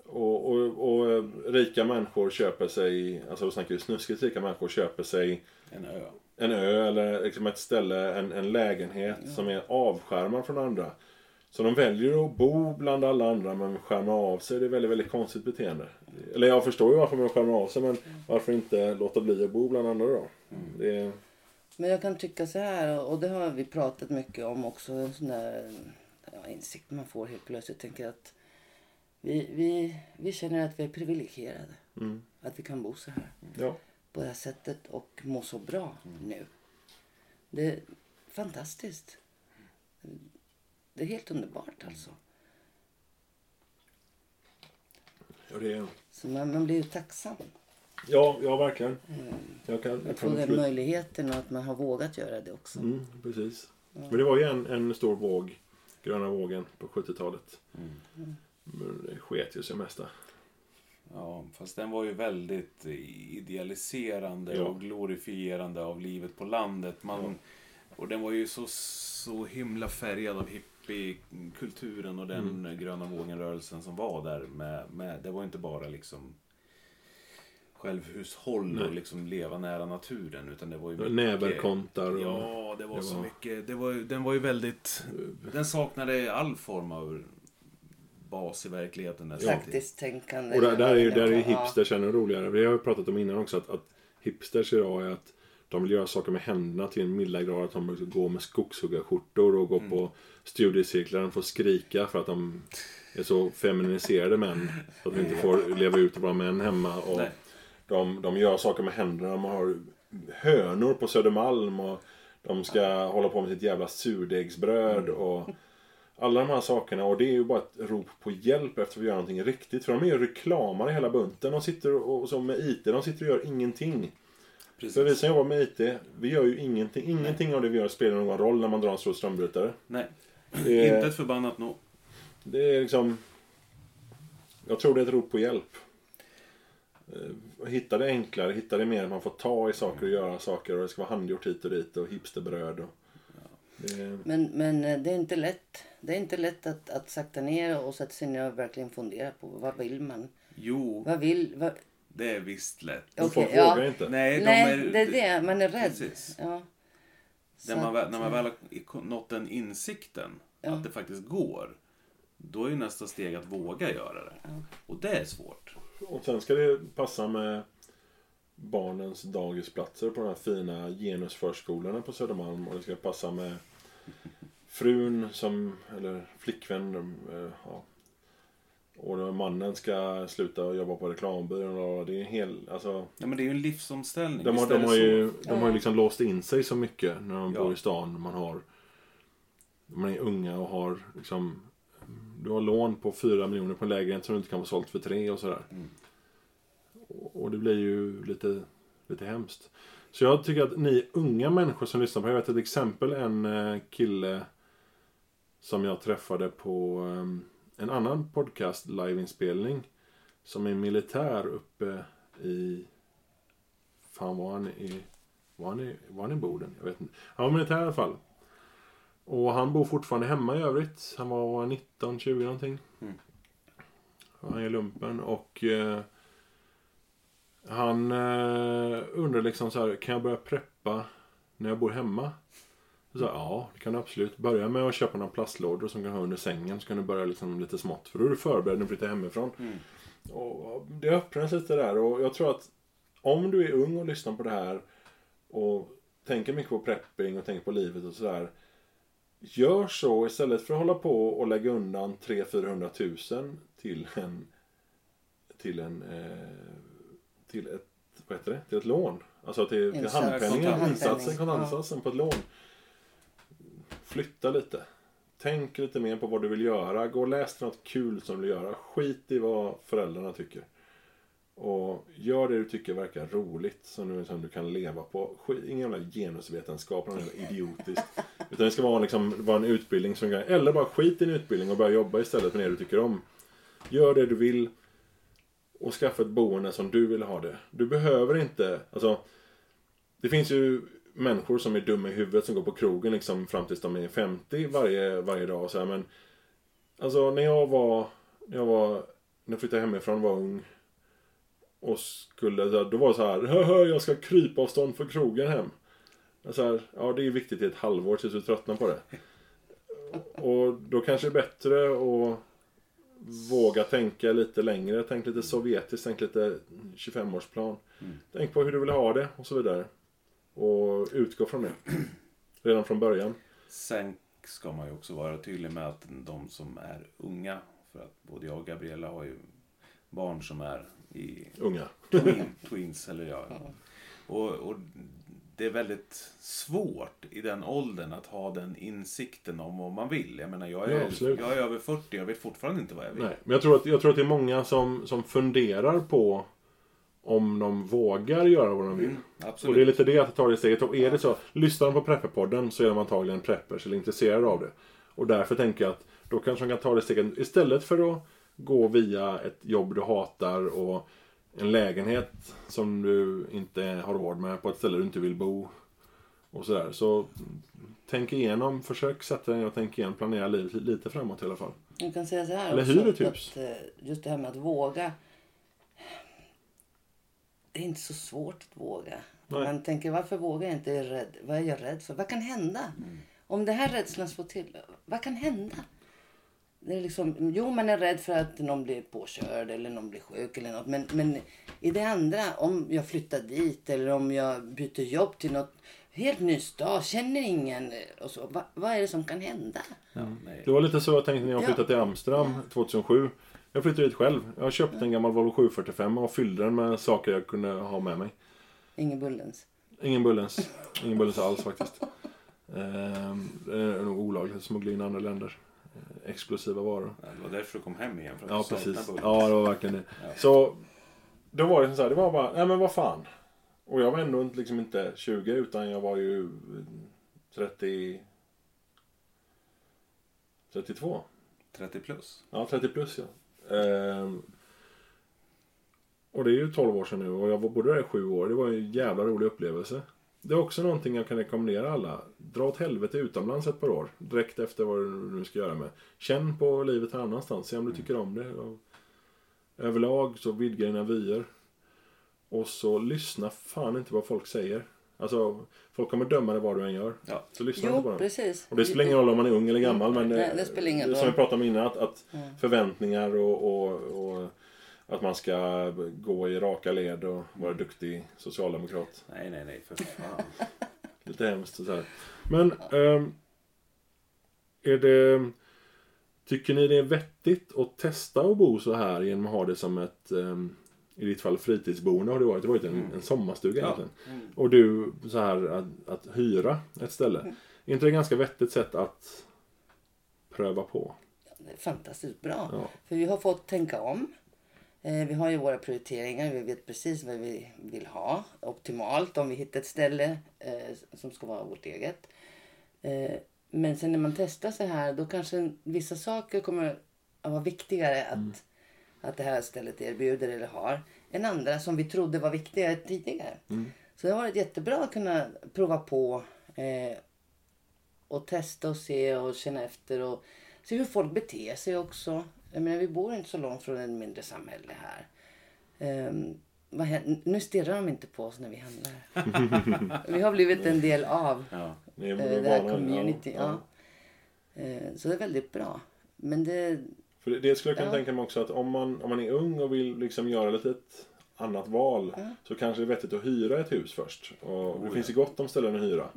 Och, och, och eh, rika människor köper sig, alltså då snackar vi snuskigt rika människor köper sig En ö. en ö eller liksom ett ställe, en, en lägenhet som är avskärmad från andra. Så de väljer att bo bland alla andra men skärma av sig. Det är väldigt, väldigt konstigt beteende. Eller jag förstår ju varför man skärmar av sig men varför inte låta bli att bo bland andra då? Det är, Men jag kan tycka så här, och det har vi pratat mycket om också, en sån där ja, insikt man får helt plötsligt. Tänker att vi, vi, vi känner att vi är privilegierade. mm, Att vi kan bo så här ja. på det här sättet och må så bra nu. Det är fantastiskt. Det är helt underbart alltså. Ja, det är, Så man, man blir ju tacksam ja, ja, verkligen. Jag kan, jag kan den möjligheten och att man har vågat göra det också. Mm, precis. Men det var ju en, en stor våg, gröna vågen på 70-talet. Men det sket ju sig mesta. Ja, fast den var ju väldigt idealiserande Ja. och glorifierande av livet på landet. Man, Och den var ju så, så himla färgad av hippiekulturen och den Mm. gröna vågen-rörelsen som var där. Med, med, det var inte bara liksom självhushåll Nej. och liksom leva nära naturen. Utan det var ju mycket... Näverkontar och... Ja, det var, det så var- mycket. Det var, den var ju väldigt... Den saknade all form av bas i verkligheten nästan. Praktiskt tänkande. Och där, där är ju där är ju Ja. hipsters ännu roligare. Vi har ju pratat om innan också att, att hipsters idag är att de vill göra saker med händerna till en milda grad. Att de går med skogshuggarskjortor och går Mm. på studiecirklar och får skrika för att de är så feminiserade män. Så att de inte får leva ut och vara män hemma. Och Nej. De, de gör saker med händerna. De har hönor på Södermalm och de ska hålla på med sitt jävla surdegsbröd. Och, Alla de här sakerna och det är ju bara ett rop på hjälp efter att vi gör någonting riktigt. För de är ju reklamare hela bunten. De sitter och, och så med IT, de sitter och gör ingenting. Precis. För vi som jobbar med IT, vi gör ju ingenting. Ingenting Nej. av det vi gör spelar någon roll när man drar en stor strömbrytare. Nej, det är, inte ett förbannat no. Det är liksom... Jag tror det är ett rop på hjälp. Eh, hitta det enklare, hitta det mer att man får ta i saker och göra saker och det ska vara handgjort hit och dit och hipsterbröd. Och, det... men, men eh, det är inte lätt. Det är inte lätt att, att sakta ner och sätta sig ner och verkligen fundera på vad vill man? Jo. Vad vill... Vad... Det är visst lätt. Okay, Folk ja. vågar inte. Nej, de Nej är... det är det. Man är rädd. Precis. Ja. När man, när man väl har nått den insikten ja. att det faktiskt går. Då är ju nästa steg att våga göra det. Ja. Och det är svårt. Och sen ska det passa med barnens dagisplatser på de här fina genusförskolorna på Södermalm. Och det ska passa med frun som, eller flickvän, eh, ja. Och mannen ska sluta jobba på reklambyrån och det är en hel, alltså... Ja men det är ju en livsomställning. De har, de har ju, de har ju liksom låst in sig så mycket när de ja. bor i stan. Man har, man är unga och har liksom du har lån på 4 miljoner på en lägenhet som du inte kan få sålt för 3 och sådär. Mm. Och det blir ju lite, lite hemskt. Så jag tycker att ni unga människor som lyssnar på, jag vet ett exempel en eh, kille som jag träffade på eh, en annan podcast liveinspelning. Som är militär uppe i... Fan var han i... Var han i, var han i Boden? Jag vet inte. Han var militär i alla fall. Och han bor fortfarande hemma i övrigt. Han var 19, 20 någonting. Mm. Han är lumpen och eh, han eh, undrar liksom så här, kan jag börja preppa när jag bor hemma? Så här, ja, det kan du absolut. Börja med att köpa några plastlådor som kan ha under sängen. Så kan du börja liksom lite smått. För då är du förberedd när du flyttar hemifrån. Mm. Och det öppnas lite där. Och jag tror att om du är ung och lyssnar på det här och tänker mycket på prepping och tänker på livet och sådär. Gör så istället för att hålla på och lägga undan 300-400 tusen till en till en eh, till ett vad heter det? Till ett lån. Alltså till, till handpenningen, insatsen, kontantinsatsen ja. på ett lån. Flytta lite. Tänk lite mer på vad du vill göra. Gå och läs något kul som du vill göra. Skit i vad föräldrarna tycker. Och gör det du tycker verkar roligt, som du, som du kan leva på. Ingen jävla genusvetenskap, något jävla idiotiskt. Utan det ska vara, liksom, vara en utbildning som kan, eller bara skit i en utbildning och börja jobba istället med det du tycker om. Gör det du vill och skaffa ett boende som du vill ha det. Du behöver inte, alltså det finns ju människor som är dumma i huvudet som går på krogen liksom fram tills de är 50 varje, varje dag och så här, men alltså när jag var, när jag var, när jag flyttade hemifrån var ung och skulle, då var det så här, jag ska krypa avstånd för krogen hem. Så här, ja det är viktigt i ett halvår tills du tröttnar på det. Och då kanske det är bättre att våga tänka lite längre. Tänk lite sovjetiskt, tänk lite 25-årsplan. Mm. Tänk på hur du vill ha det och så vidare. Och utgå från det. Redan från början. Sen ska man ju också vara tydlig med att de som är unga, för att både jag och Gabriella har ju barn som är i Unga. Twin, twins, eller ja. Och, och, det är väldigt svårt i den åldern att ha den insikten om vad man vill. Jag menar, jag är, ja, jag är över 40 jag vet fortfarande inte vad jag vill. Nej, men jag tror att, jag tror att det är många som, som funderar på om de vågar göra vad de vill. Mm, och det är lite det att ta det steget. Och är det så, lyssnar de på Prepperpodden så är de antagligen preppers eller intresserade av det. Och därför tänker jag att då kanske de kan ta det steget istället för att gå via ett jobb du hatar och en lägenhet som du inte har råd med på ett ställe du inte vill bo. Och sådär. Så tänk igenom, försök sätta dig och tänk igenom, planera livet lite framåt i alla fall. Jag kan säga så här Eller hyr ett hus. Att, eh, just det här med att våga. Det är inte så svårt att våga. Nej. Man tänker varför vågar jag inte? Är rädd? Vad är jag rädd för? Vad kan hända? Mm. Om det här rädslan slår till, vad kan hända? Det är liksom, jo, man är rädd för att någon blir påkörd eller någon blir sjuk eller något. Men, men i det andra, om jag flyttar dit eller om jag byter jobb till något helt ny stad, känner ingen och så. Va, vad är det som kan hända? Ja, det var lite så jag tänkte när jag flyttade till Amsterdam 2007. Jag flyttade dit själv. Jag köpte en gammal Volvo 745 och fyllde den med saker jag kunde ha med mig. Ingen Bullens? Ingen Bullens. Ingen Bullens alls faktiskt. Ehm, det är nog olagligt att smuggla in andra länder. Exklusiva varor. Ja, det var därför du kom hem igen. För att Ja, precis. Ja, det var verkligen det. Så då var det så här, det var bara, nej men vad fan. Och jag var ändå inte- liksom inte 20 utan jag var ju 30... 32. 30 plus. Ja, 30 plus ja. Ehm, och det är ju 12 år sedan nu och jag var bodde där i 7 år. Det var ju en jävla rolig upplevelse. Det är också någonting jag kan rekommendera alla. Dra åt helvete utomlands ett par år. Direkt efter vad du nu ska göra med. Känn på livet här annanstans. Se om du tycker om det. Och överlag så vidga dina vyer. Och så lyssna fan inte vad folk säger. Alltså, folk kommer döma dig vad du än gör. Ja. Så lyssna inte på Jo, dem. precis. Och det spelar ingen roll om man är ung eller gammal. Men Nej, eh, det spelar ingen Som roll. vi pratade om innan. Att, att Mm. förväntningar och, och, och att man ska gå i raka led och vara duktig socialdemokrat. Nej, nej, nej. För fan. Lite hemskt och så här. Men ehm, är det... Tycker ni det är vettigt att testa att bo så här genom att ha det som ett ehm, i ditt fall fritidsboende har det varit. Det har varit en, en sommarstuga Ja. egentligen. Mm. Och du så här att, att hyra ett ställe. Är inte det ett ganska vettigt sätt att pröva på? Det är fantastiskt bra. Ja. För vi har fått tänka om. Eh, Vi har ju våra prioriteringar. Vi vet precis vad vi vill ha. Optimalt om vi hittar ett ställe eh, som ska vara vårt eget. Eh, men sen när man testar så här då kanske vissa saker kommer att vara viktigare att, att det här stället erbjuder eller har än andra som vi trodde var viktigare tidigare. Så det har varit jättebra att kunna prova på eh, och testa och se och känna efter och se hur folk beter sig också. Jag menar, vi bor inte så långt från ett mindre samhälle här. Ehm, vad händer? Nu stirrar de inte på oss när vi handlar. vi har blivit en del av Ja. Är eh, det här community. ja, Ja. Eh, Så det är väldigt bra. Men det, För det, det skulle jag kunna Ja. tänka mig också att om man, om man är ung och vill liksom göra lite ett annat val så kanske det är vettigt att hyra ett hus först. Och det ja. finns ju gott om ställen att hyra.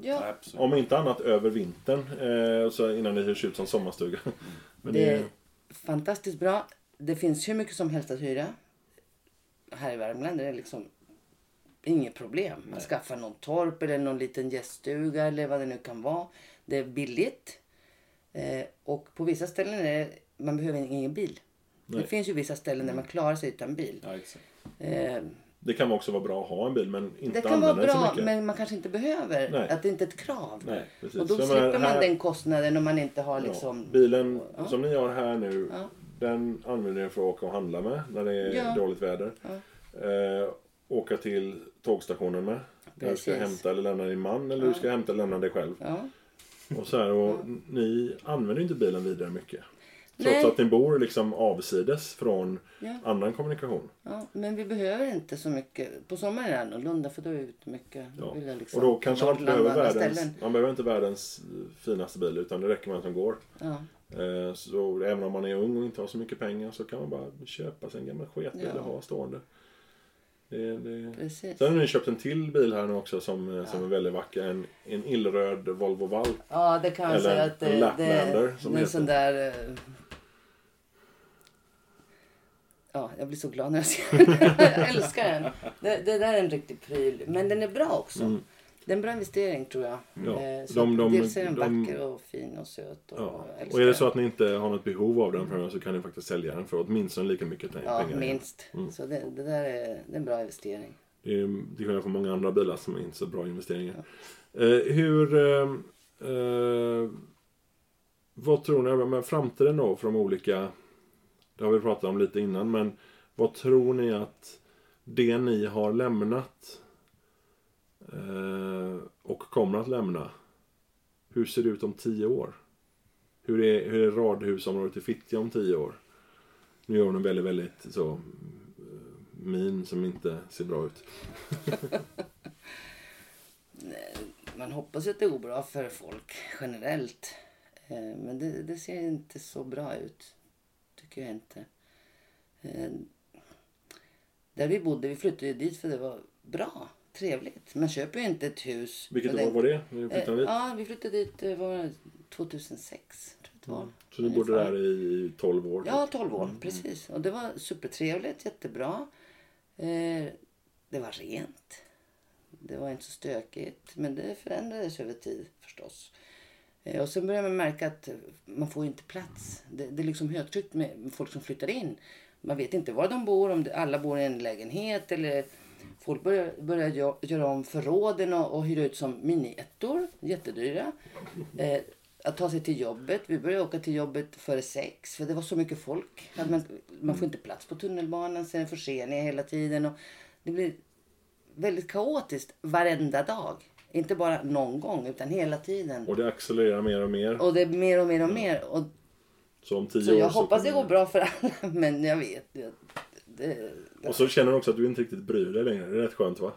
Om inte annat över vintern eh, så innan det hyrs ut som sommarstuga. Men det det, är fantastiskt bra. Det finns hur mycket som helst att hyra. Här i Värmland är det liksom inget problem. Man skaffar någon torp eller någon liten gäststuga eller vad det nu kan vara. Det är billigt. Eh, och på vissa ställen är det, man behöver ingen bil. Det Nej. finns ju vissa ställen där man klarar sig utan bil. Ja. Eh, det kan också vara bra att ha en bil men inte det kan vara den så bra mycket. men man kanske inte behöver. Nej. Att det inte är ett krav. Nej, precis. Och då Jag slipper man här- den kostnaden om man inte har Ja, liksom... bilen Ja. som ni har här nu, Ja. den använder ni för att åka och handla med när det är Ja. dåligt väder. Eh, åka till tågstationen med. Där du ska Precis. hämta eller lämna din man eller du ska hämta eller lämna dig själv. Ja. Och så här, och ni använder inte bilen vidare mycket. Trots Nej. att ni bor liksom avsides från Ja. annan kommunikation. Ja, men vi behöver inte så mycket. På sommaren är det annorlunda för då är vi ute mycket. Ja. Liksom Och då kanske man inte behöver världens, ställen. man behöver inte världens finaste bil utan det räcker med att den går. Ja. Eh, Så även om man är ung och inte har så mycket pengar så kan man bara köpa sig en gammal sketbil Ja. och ha stående. Det, det... Precis. Sen har ni köpt en till bil här nu också som, eh, som är väldigt vacker. En, en illröd Volvo Valp. Ja, det kan man Eller säga att det, en Laplander, som det är en heter. sån där... Ja, jag blir så glad när jag ser den. jag älskar den. Det, det där är en riktig pryl. Men den är bra också. Det är en bra investering tror jag. Ja. Eh, Så De- de- dels är den de- vacker och fin och söt. Och Ja. jag Och är det så att ni inte har något behov av den för så kan ni faktiskt sälja den för åtminstone lika mycket pengar. Ja, pengar. minst. Så det, det där är, det är en bra investering. Det är till skillnad från många andra bilar som är inte så bra investeringar. Eh, hur... Eh, eh, vad tror ni med framtiden då för de olika... Det har vi pratat om lite innan men vad tror ni att det ni har lämnat eh, och kommer att lämna hur ser det ut om tio år? Hur är, hur är radhusområdet i Fittja om tio år? Nu gör hon en väldigt, väldigt så eh, min som inte ser bra ut. Man hoppas ju att det går bra för folk generellt. Eh, men det, det ser inte så bra ut. Tycker jag inte. Eh, Där vi bodde, vi flyttade ju dit för det var bra. Trevligt. Man köper ju inte ett hus. Vilket år den- var det? Ni Eh, flyttade dit? Ja, vi flyttade dit eh, var det 2006. Tror jag det var. Så ni bodde där i 12 år? Ja, typ? 12 år. Precis. Och det var supertrevligt, jättebra. Eh, det var rent. Det var inte så stökigt. Men det förändrades över tid förstås. Eh, och sen börjar man märka att man får inte plats. Det, det är liksom högtryck med folk som flyttar in. Man vet inte var de bor, om alla bor i en lägenhet eller folk börjar, börjar göra om förråden och, och hyra ut som miniettor, jättedyra. Eh, att ta sig till jobbet. Vi började åka till jobbet före sex för det var så mycket folk. Man, man får inte plats på tunnelbanan, sen är det förseningar hela tiden. Och det blir väldigt kaotiskt varenda dag. Inte bara någon gång utan hela tiden. Och det accelererar mer och mer. Och det är mer och mer och ja. mer. Och, så om tio så år jag så hoppas det går bra för alla. Men jag vet. Det, det, och så känner du också att du inte riktigt bryr dig längre. Det är rätt skönt va?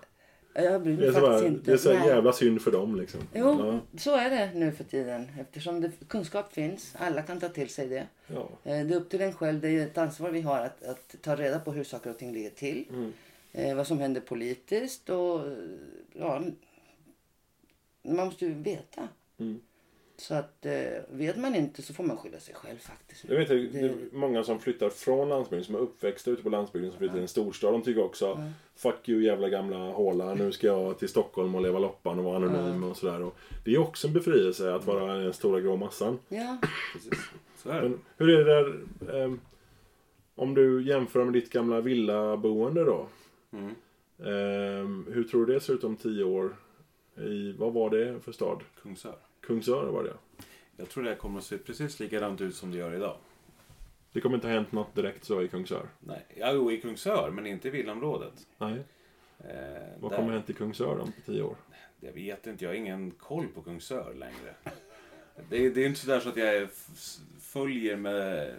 Jag bryr mig det är faktiskt bara, inte. Det är så jävla synd för dem liksom. Jo, ja. så är det nu för tiden. Eftersom det, kunskap finns. Alla kan ta till sig det. Ja. Eh, det är upp till en själv. Det är ett ansvar vi har att, att ta reda på hur saker och ting ligger till. Mm. Eh, vad som händer politiskt och ja, man måste ju veta. Mm. Så att eh, vet man inte så får man skylla sig själv faktiskt. Jag vet att det är många som flyttar från landsbygden, som är uppväxta ute på landsbygden, som flyttar till en storstad. De tycker också ja. Fuck you jävla gamla håla, nu ska jag till Stockholm och leva loppan och vara anonym ja. och sådär. Och det är också en befrielse att vara den stora grå massan. Ja, precis. Så är det. Men hur är det där, eh, om du jämför med ditt gamla villaboende då? Mm. Eh, hur tror du det ser ut om tio år? I, vad var det för stad? Kungsör. Kungsör var det Jag tror det kommer att se precis likadant ut som det gör idag. Det kommer inte ha hänt något direkt så i Kungsör? Nej, ja, jo, i Kungsör, men inte i villaområdet. Nej. Eh, Vad där... kommer hänt i Kungsör om tio år? Jag vet inte, jag har ingen koll på Kungsör längre. det, det är inte sådär så att jag följer med,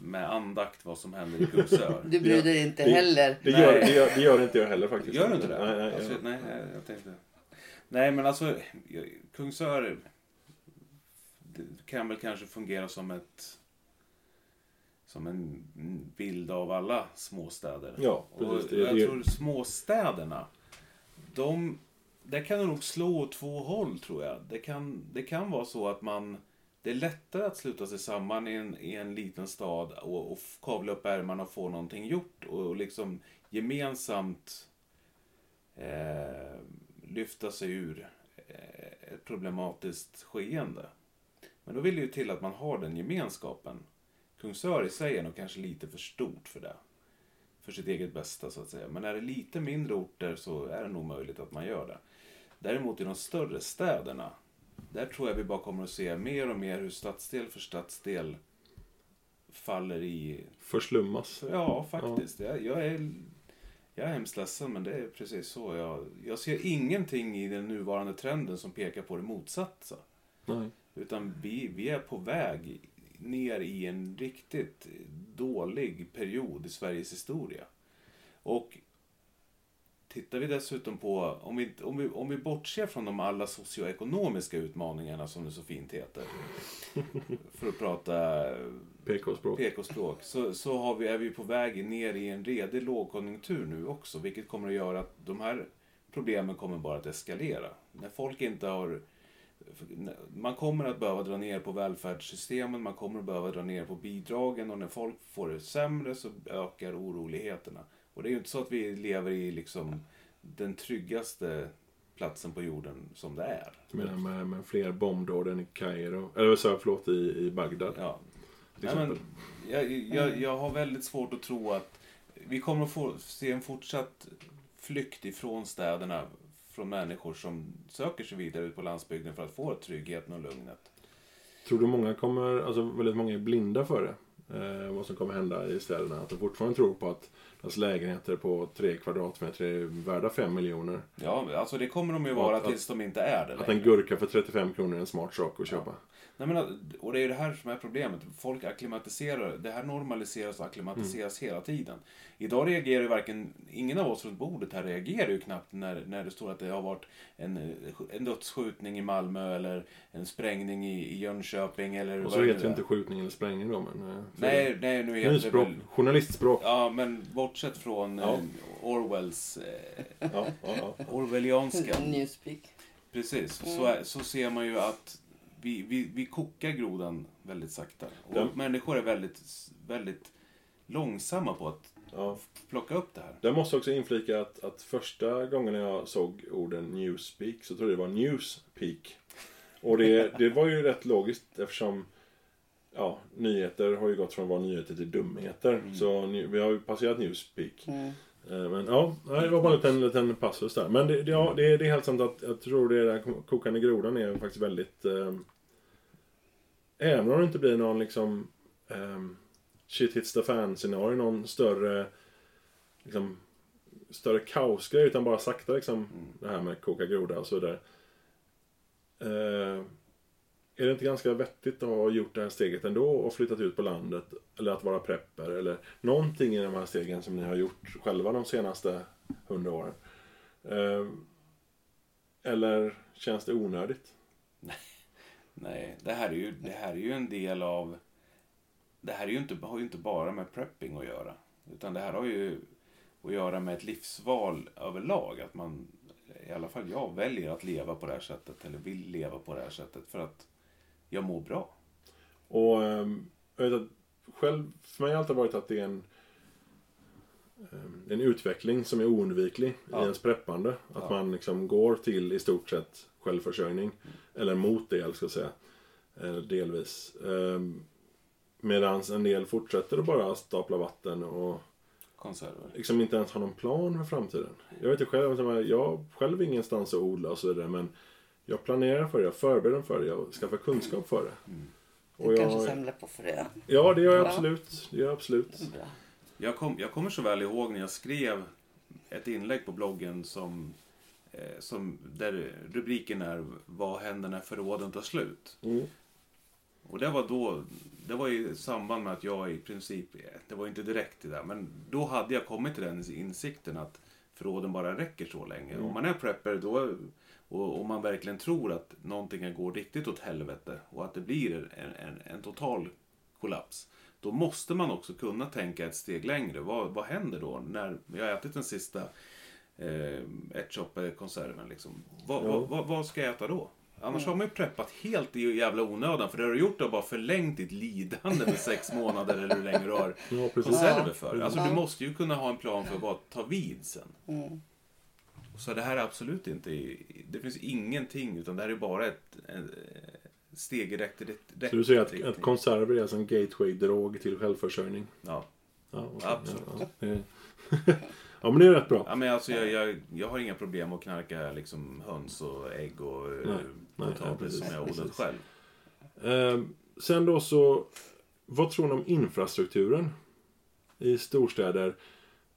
med andakt vad som händer i Kungsör. Du bryr dig inte heller. Det, det, gör, det, gör, det, gör, inte jag heller faktiskt. Gör du inte det? Nej, nej, alltså, nej jag tänkte... Nej, men alltså Kungsör kan väl kanske fungera som ett som en bild av alla småstäder. Ja, precis. Och jag tror småstäderna, de, där kan det nog slå åt två håll tror jag. Det kan, det kan vara så att man, det är lättare att sluta sig samman i en, i en liten stad och, och kavla upp ärmarna och få någonting gjort och liksom gemensamt eh, lyfta sig ur eh, ett problematiskt skeende. Men då vill det ju till att man har den gemenskapen. Kungsör i sig är nog kanske lite för stort för det. För sitt eget bästa så att säga. Men är det lite mindre orter så är det nog möjligt att man gör det. Däremot i de större städerna, där tror jag vi bara kommer att se mer och mer hur stadsdel för stadsdel faller i... Förslummas. Ja, faktiskt. Ja. Jag, jag, är, jag är hemskt ledsen, men det är precis så. Jag, jag ser ingenting i den nuvarande trenden som pekar på det motsatta. Nej. Utan vi, vi är på väg ner i en riktigt dålig period i Sveriges historia. Och tittar vi dessutom på, om vi, om vi, om vi bortser från de alla socioekonomiska utmaningarna som det så fint heter. för att prata PK-språk. PK-språk. Så, så har vi, är vi på väg ner i en redig lågkonjunktur nu också. Vilket kommer att göra att de här problemen kommer bara att eskalera. När folk inte har man kommer att behöva dra ner på välfärdssystemen, man kommer att behöva dra ner på bidragen och när folk får det sämre så ökar oroligheterna. Och det är ju inte så att vi lever i liksom den tryggaste platsen på jorden som det är. Du menar med, med fler bombdåd än i Kairo? Eller så, förlåt, i, i Bagdad? Ja. Nej, men, jag, jag, jag har väldigt svårt att tro att vi kommer att få se en fortsatt flykt ifrån städerna från människor som söker sig vidare ut på landsbygden för att få tryggheten och lugnet. Tror du många kommer, alltså väldigt många är blinda för det? Eh, vad som kommer hända i städerna. Att de fortfarande tror på att deras lägenheter på tre kvadratmeter är värda fem miljoner. Ja, alltså det kommer de ju vara att, tills de inte är det Att längre. en gurka för 35 kronor är en smart sak att köpa. Ja. Nej, men, och det är ju det här som är problemet. Folk akklimatiserar, det här normaliseras och akklimatiseras mm. hela tiden. Idag reagerar ju varken, ingen av oss runt bordet här reagerar ju knappt när, när det står att det har varit en, en dödsskjutning i Malmö eller en sprängning i, i Jönköping eller Och så heter det inte skjutning eller sprängning då men... Eh, nej, nej nu heter Nyspråk, det väl... journalistspråk. Ja, men bortsett från ja. Eh, Orwells... Eh, ja, ja, Orwellianska. Newspeak. Precis, så, så ser man ju att vi, vi, vi kokar grodan väldigt sakta. Och ja. människor är väldigt, väldigt långsamma på att ja. plocka upp det här. Jag måste också inflika att, att första gången jag såg orden newspeak så trodde jag det var newspeak. Och det, det var ju rätt logiskt eftersom ja, nyheter har ju gått från att vara nyheter till dumheter. Mm. Så vi har ju passerat Newspeak. Mm. Eh, men ja, det var bara en liten, liten passus där. Men det, ja, det, det är helt sant att jag tror det där kokande grodan är faktiskt väldigt... Eh, även om det inte blir någon liksom... Eh, shit hits the fan scenario, någon större... Liksom, större kaosgrej utan bara sakta liksom mm. det här med koka groda och så vidare. Eh, är det inte ganska vettigt att ha gjort det här steget ändå och flyttat ut på landet? Eller att vara prepper eller någonting i de här stegen som ni har gjort själva de senaste hundra åren? Eh, eller känns det onödigt? Nej, det här är ju, det här är ju en del av... Det här är ju inte, har ju inte bara med prepping att göra. Utan det här har ju att göra med ett livsval överlag. Att man, i alla fall jag, väljer att leva på det här sättet. Eller vill leva på det här sättet. För att jag mår bra. Och ehm, jag vet att själv, för mig har det alltid varit att det är en ehm, en utveckling som är oundviklig ja. i ens preppande. Att ja. man liksom går till i stort sett självförsörjning. Mm. Eller mot det, ska jag säga. Delvis. Ehm, Medan en del fortsätter att bara stapla vatten och konserver. Liksom inte ens har någon plan för framtiden. Jag vet inte själv, jag har själv ingenstans att odla och så vidare men jag planerar för det, jag förbereder för det, jag skaffar kunskap för det. Mm. Och du jag, kanske samlar på frö? Ja, det gör jag absolut. Det gör jag absolut. Jag, kom, jag kommer så väl ihåg när jag skrev ett inlägg på bloggen som, eh, som där rubriken är Vad händer när förråden tar slut? Mm. Och det var då, det var i samband med att jag i princip, det var inte direkt det där, men då hade jag kommit till den insikten att förråden bara räcker så länge. Mm. Om man är prepper då och om man verkligen tror att någonting går riktigt åt helvete och att det blir en, en, en total kollaps. Då måste man också kunna tänka ett steg längre. Vad, vad händer då när jag har ätit den sista eh, konserven liksom? Vad, ja. vad, vad, ska jag äta då? Annars mm. har man ju preppat helt i jävla onödan. För det har du gjort är bara förlängt ditt lidande med sex månader eller hur länge du har ja, konserver för. Alltså du måste ju kunna ha en plan för vad ta vid sen. Mm. Så det här är absolut inte, det finns ingenting utan det här är bara ett, ett steg i rätt, rätt Så du säger att, att konserver är alltså en gateway-drog till självförsörjning? Ja. ja okay. Absolut. Ja, ja, men det är rätt bra. Ja, men alltså, jag, jag, jag har inga problem att knarka liksom, höns och ägg och nej, potatis som jag odlat själv. Eh, sen då så, vad tror ni om infrastrukturen i storstäder?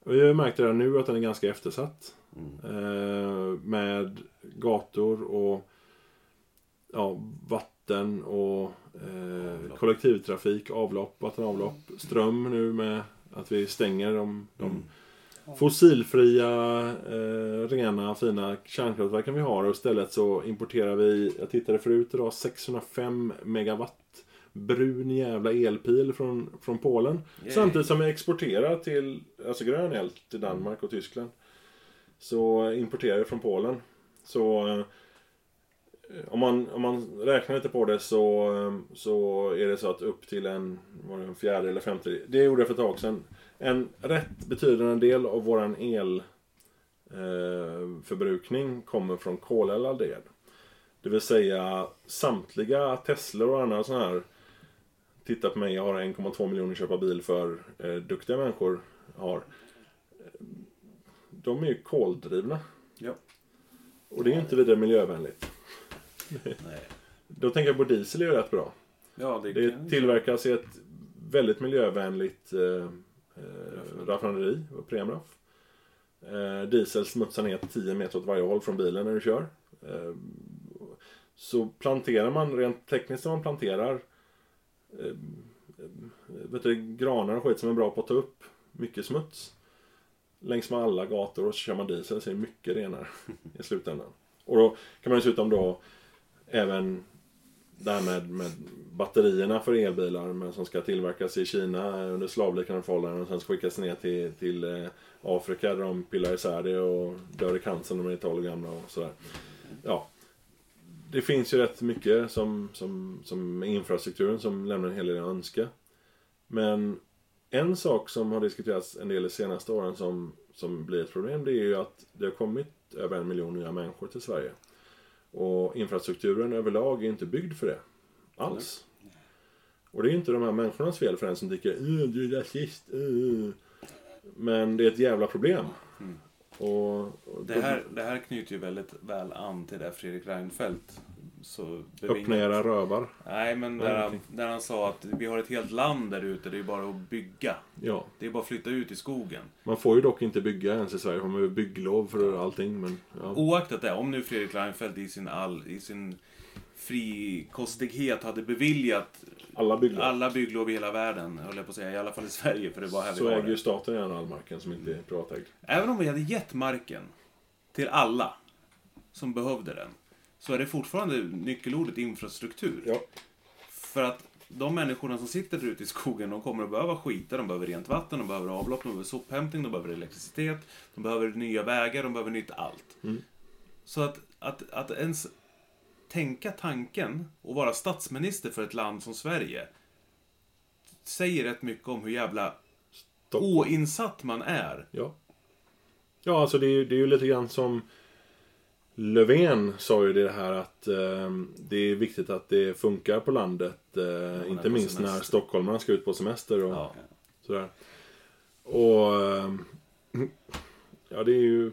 Vi har märkt redan nu att den är ganska eftersatt. Mm. med gator och ja, vatten och eh, kollektivtrafik, avlopp, vattenavlopp, ström nu med att vi stänger de, de mm. Fossilfria, eh, rena, fina kärnkraftverken vi har och istället så importerar vi, jag tittade förut idag, 605 megawatt brun jävla elpil från, från Polen. Yeah. Samtidigt som vi exporterar till, alltså grön el till Danmark och Tyskland. Så importerar vi från Polen. Så eh, om man, om man räknar lite på det så, eh, så är det så att upp till en, var det en fjärde eller femte, det gjorde jag för ett tag sedan. En rätt betydande del av våran elförbrukning eh, kommer från koleldad el. Det vill säga samtliga Teslor och andra sådana här Titta på mig, jag har 1,2 miljoner köpa bil för eh, duktiga människor har de är ju koldrivna. Ja. Och det är ju inte vidare miljövänligt. Nej. Då tänker jag på diesel är ju rätt bra. Ja, det, det tillverkas i ett väldigt miljövänligt eh, eh raffinaderi, Premraff. Eh, diesel smutsar ner 10 meter åt varje håll från bilen när du kör. Eh, så planterar man, rent tekniskt när man planterar eh, eh, vet du, granar och skit som är bra på att ta upp mycket smuts längs med alla gator och så kör man diesel så är det mycket renare i slutändan. Och då kan man dessutom då även det här med, med batterierna för elbilar men som ska tillverkas i Kina under slavliknande förhållanden och sen skickas ner till, till eh, Afrika där de pillar isär det och dör i cancer när de är 12 år gamla och sådär. Ja. Det finns ju rätt mycket som, som, som infrastrukturen som lämnar en hel del att önska. Men en sak som har diskuterats en del de senaste åren som, som blir ett problem det är ju att det har kommit över en miljon nya människor till Sverige. Och infrastrukturen överlag är inte byggd för det. Alls. Och det är inte de här människornas fel för den som tycker du är rasist. Uh. Men det är ett jävla problem. Mm. Och, och det, här, det här knyter ju väldigt väl an till det Fredrik Reinfeldt så Öppna era rövar. Nej, men där han, där han sa att vi har ett helt land där ute, det är bara att bygga. Ja. Det är bara att flytta ut i skogen. Man får ju dock inte bygga ens i Sverige, man behöver bygglov för allting. Men, ja. Oaktat det, om nu Fredrik Reinfeldt i sin, all, i sin frikostighet hade beviljat alla bygglov. alla bygglov i hela världen, höll jag på att säga. I alla fall i Sverige, för det var här Så vi äger ju staten gärna all marken som inte är privatägd. Även om vi hade gett marken till alla som behövde den så är det fortfarande nyckelordet infrastruktur. Ja. För att de människorna som sitter där ute i skogen, de kommer att behöva skita, de behöver rent vatten, de behöver avlopp, de behöver sophämtning, de behöver elektricitet, de behöver nya vägar, de behöver nytt allt. Mm. Så att, att, att ens tänka tanken och vara statsminister för ett land som Sverige säger rätt mycket om hur jävla Stopp. oinsatt man är. Ja. Ja, alltså det är, det är ju lite grann som Löfven sa ju det här att eh, det är viktigt att det funkar på landet. Eh, ja, inte minst när stockholmarna ska ut på semester och ja. sådär. Och eh, ja, det är ju...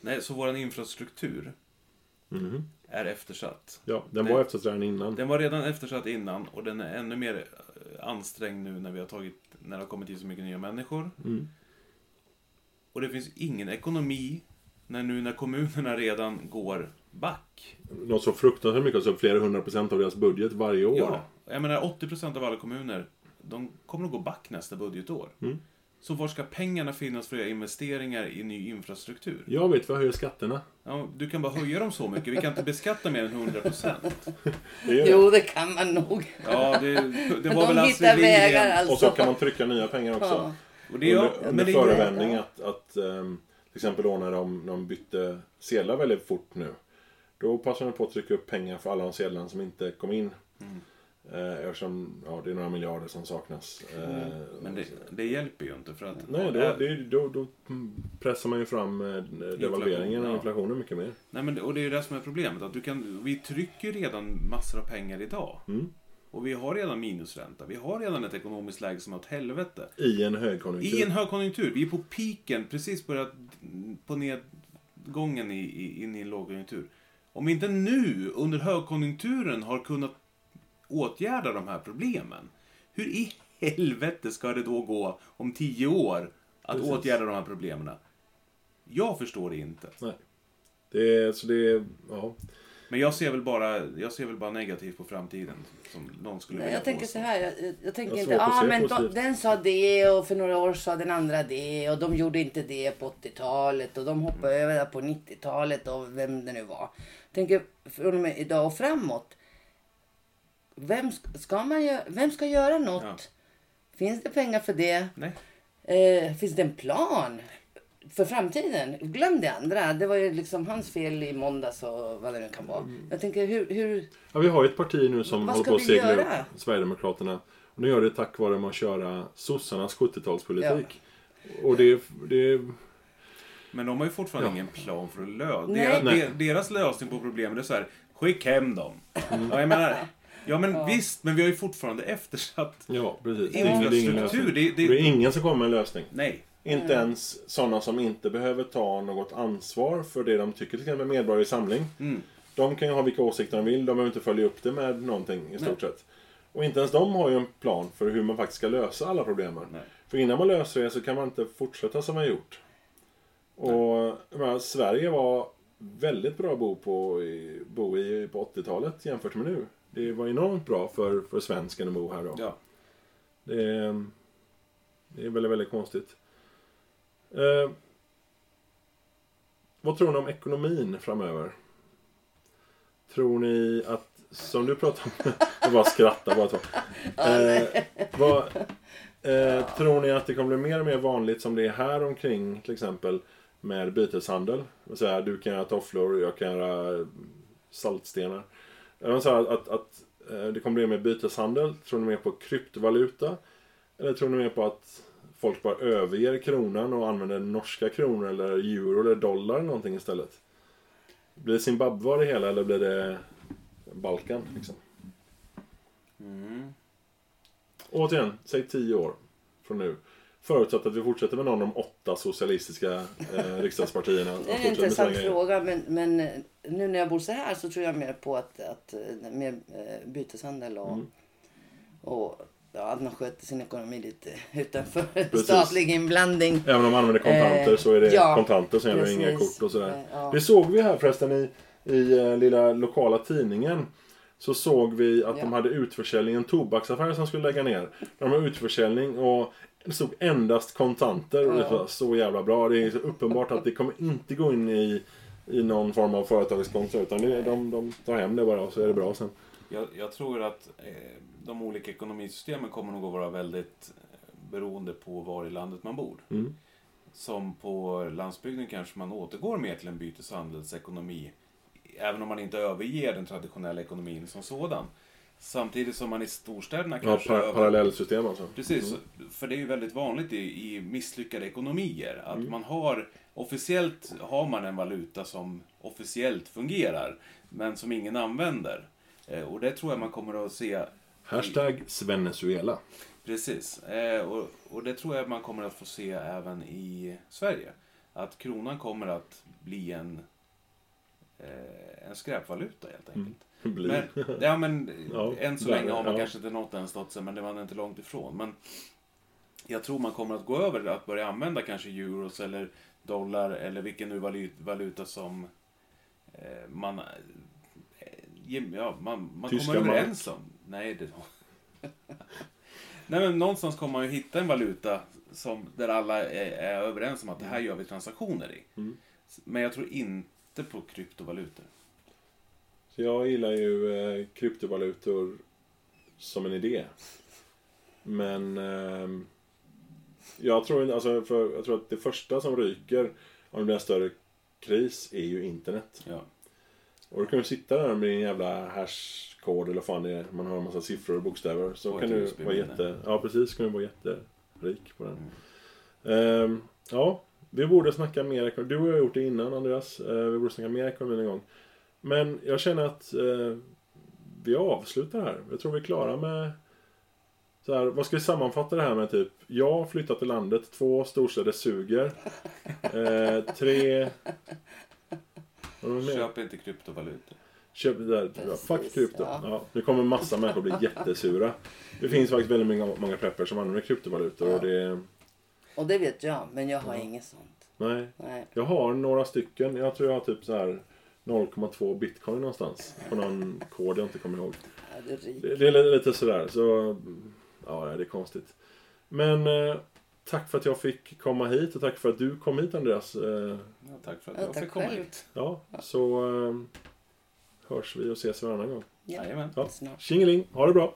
Nej, så våran infrastruktur mm. är eftersatt. Ja, den, den var eftersatt redan innan. Den var redan eftersatt innan och den är ännu mer eh, ansträngd nu när vi har tagit, när det har kommit till så mycket nya människor. Mm. Och det finns ingen ekonomi när nu när kommunerna redan går back. Något så fruktansvärt mycket, alltså flera hundra procent av deras budget varje år. Ja, jag menar 80 procent av alla kommuner, de kommer att gå back nästa budgetår. Mm. Så var ska pengarna finnas för att göra investeringar i ny infrastruktur? Jag vet, vi höjer skatterna. Ja, du kan bara höja dem så mycket. Vi kan inte beskatta mer än 100 procent. jo, det kan man nog. Ja, det, det var de väl hittar vägar alltså. Och så kan man trycka nya pengar också. Ja. Och det, under ja, under förevändning att, att um, till exempel då när de, de bytte sedlar väldigt fort nu. Då passade de på att trycka upp pengar för alla de sedlarna som inte kom in. Mm. Eh, eftersom ja, det är några miljarder som saknas. Eh, mm. Men det, det, hjälper ju inte för att... Nej, då, det, då, då pressar man ju fram eh, devalveringen och inflationen mycket mer. Nej, men, och det är ju det som är problemet. Att du kan, vi trycker redan massor av pengar idag. Mm. Och vi har redan minusränta. Vi har redan ett ekonomiskt läge som är åt helvete. I en högkonjunktur. I en högkonjunktur. Vi är på piken, precis börjat på nedgången i, i, in i en lågkonjunktur. Om vi inte nu, under högkonjunkturen, har kunnat åtgärda de här problemen. Hur i helvete ska det då gå om tio år att precis. åtgärda de här problemen? Jag förstår det inte. Nej. Det är, så det är, ja. Men jag ser väl bara, jag ser väl bara negativt på framtiden. Som någon skulle Nej, jag tänker så här. Jag, jag tänker jag inte, ah, men de, den sa det och för några år sa den andra det och de gjorde inte det på 80-talet och de hoppade mm. över på 90-talet och vem det nu var. Jag tänker från och med idag och framåt. Vem ska, man göra, vem ska göra något? Ja. Finns det pengar för det? Nej. Eh, finns det en plan? För framtiden. Glöm det andra. Det var ju liksom hans fel i måndags och vad det nu kan vara. Mm. Jag tänker hur... hur... Ja, vi har ju ett parti nu som håller på att segla upp Sverigedemokraterna. Och nu gör det tack vare att köra sossarnas 70-talspolitik. Ja. Och det, det... Men de har ju fortfarande ja. ingen plan för att lösa... Deras, deras lösning på problemet är så här, skicka hem dem. Mm. Ja, jag menar... Ja men ja. visst, men vi har ju fortfarande eftersatt ja, precis. infrastruktur. Det, det, det, är ingen som kommer med en lösning. Nej. Inte mm. ens sådana som inte behöver ta något ansvar för det de tycker, till exempel medborgare i samling. Mm. De kan ju ha vilka åsikter de vill, de behöver inte följa upp det med någonting i stort Nej. sett. Och inte ens de har ju en plan för hur man faktiskt ska lösa alla problemen. Nej. För innan man löser det så kan man inte fortsätta som man gjort. Och menar, Sverige var väldigt bra att bo, på, bo i på 80-talet jämfört med nu. Det var enormt bra för, för svensken att bo här då. Ja. Det, det är väldigt, väldigt konstigt. Eh, vad tror ni om ekonomin framöver? Tror ni att, som du pratar om, jag bara skrattar bara. Eh, vad, eh, tror ni att det kommer bli mer och mer vanligt som det är här omkring till exempel med byteshandel? Så här, du kan göra tofflor, jag kan göra saltstenar. Säga att, att, att eh, det kommer bli mer byteshandel. Tror ni mer på kryptovaluta? Eller tror ni mer på att folk bara överger kronan och använder norska kronor eller euro eller dollar eller någonting istället. Blir det Zimbabwe det hela eller blir det Balkan? Liksom? Mm. Återigen, säg tio år från nu. Förutsatt att vi fortsätter med någon av de åtta socialistiska eh, riksdagspartierna. Det är en intressant fråga men, men eh, nu när jag bor så här så tror jag mer på att, att eh, mer eh, byteshandel och, mm. och ja, att man sköter sin ekonomi lite utanför Precis. statlig inblandning. Även om man använder kontanter eh, så är det ja, kontanter, sen gäller inga kort och sådär. Eh, ja. Det såg vi här förresten i, i uh, lilla lokala tidningen. Så såg vi att ja. de hade utförsäljning, en tobaksaffär som skulle lägga ner. De har utförsäljning och det stod endast kontanter. Och det var så jävla bra. Det är så uppenbart att det kommer inte gå in i, i någon form av företagskonto. Utan det, de, de tar hem det bara och så är det bra sen. Jag, jag tror att eh, de olika ekonomisystemen kommer nog att vara väldigt eh, beroende på var i landet man bor. Mm. Som på landsbygden kanske man återgår mer till en byteshandelsekonomi. Även om man inte överger den traditionella ekonomin som sådan. Samtidigt som man i storstäderna kanske... Ja, par parallellsystem alltså. Precis, mm. för det är ju väldigt vanligt i, i misslyckade ekonomier att mm. man har officiellt har man en valuta som officiellt fungerar men som ingen använder. Eh, och det tror jag man kommer att se Hashtag Svenezuela. Precis. Eh, och, och det tror jag man kommer att få se även i Sverige. Att kronan kommer att bli en, eh, en skräpvaluta helt enkelt. Mm. Bli. Men, ja, men ja, än så länge har man ja. kanske inte nått den statusen, men det var inte långt ifrån. Men jag tror man kommer att gå över att börja använda kanske euros eller dollar eller vilken nu valuta som eh, man, eh, ja, man, man kommer överens om. Nej, det... Nej, men någonstans kommer man ju hitta en valuta som, där alla är, är överens om att det här gör vi transaktioner i. Mm. Men jag tror inte på kryptovalutor. Så jag gillar ju eh, kryptovalutor som en idé. Men eh, jag, tror, alltså, för, jag tror att det första som ryker om det blir en större kris är ju internet. Ja. Och då kan du sitta där med din jävla hashkod eller fan det är. Man har en massa siffror och bokstäver. Så och kan du vara jätte... Ja precis, kan du vara jätterik på den. Mm. Um, ja, vi borde snacka mer ekonomi. Du och jag har gjort det innan Andreas. Uh, vi borde snacka mer ekonomi en gång. Men jag känner att uh, vi avslutar här. Jag tror vi är klara med så här, vad ska vi sammanfatta det här med typ? Ja, flytta till landet. Två, storstäder suger. Eh, tre, Köp inte kryptovalutor. Köp det där. Precis, Fuck krypto. Ja. Ja, nu kommer massa människor bli jättesura. Det finns faktiskt väldigt många, många preppers som använder kryptovalutor. Ja. Och, det... och det vet jag, men jag har ja. inget sånt. Nej. Nej. Jag har några stycken. Jag tror jag har typ så här 0,2 bitcoin någonstans. På någon kod jag inte kommer ihåg. Ja, det, är det, det, är lite sådär. Så, ja, det är konstigt. Men eh, Tack för att jag fick komma hit och tack för att du kom hit Andreas. Eh, ja, tack för att jag ja, fick komma hit. Ja, så eh, hörs vi och ses varannan gång. Jajamän. Ja. Tjingeling, ha det bra.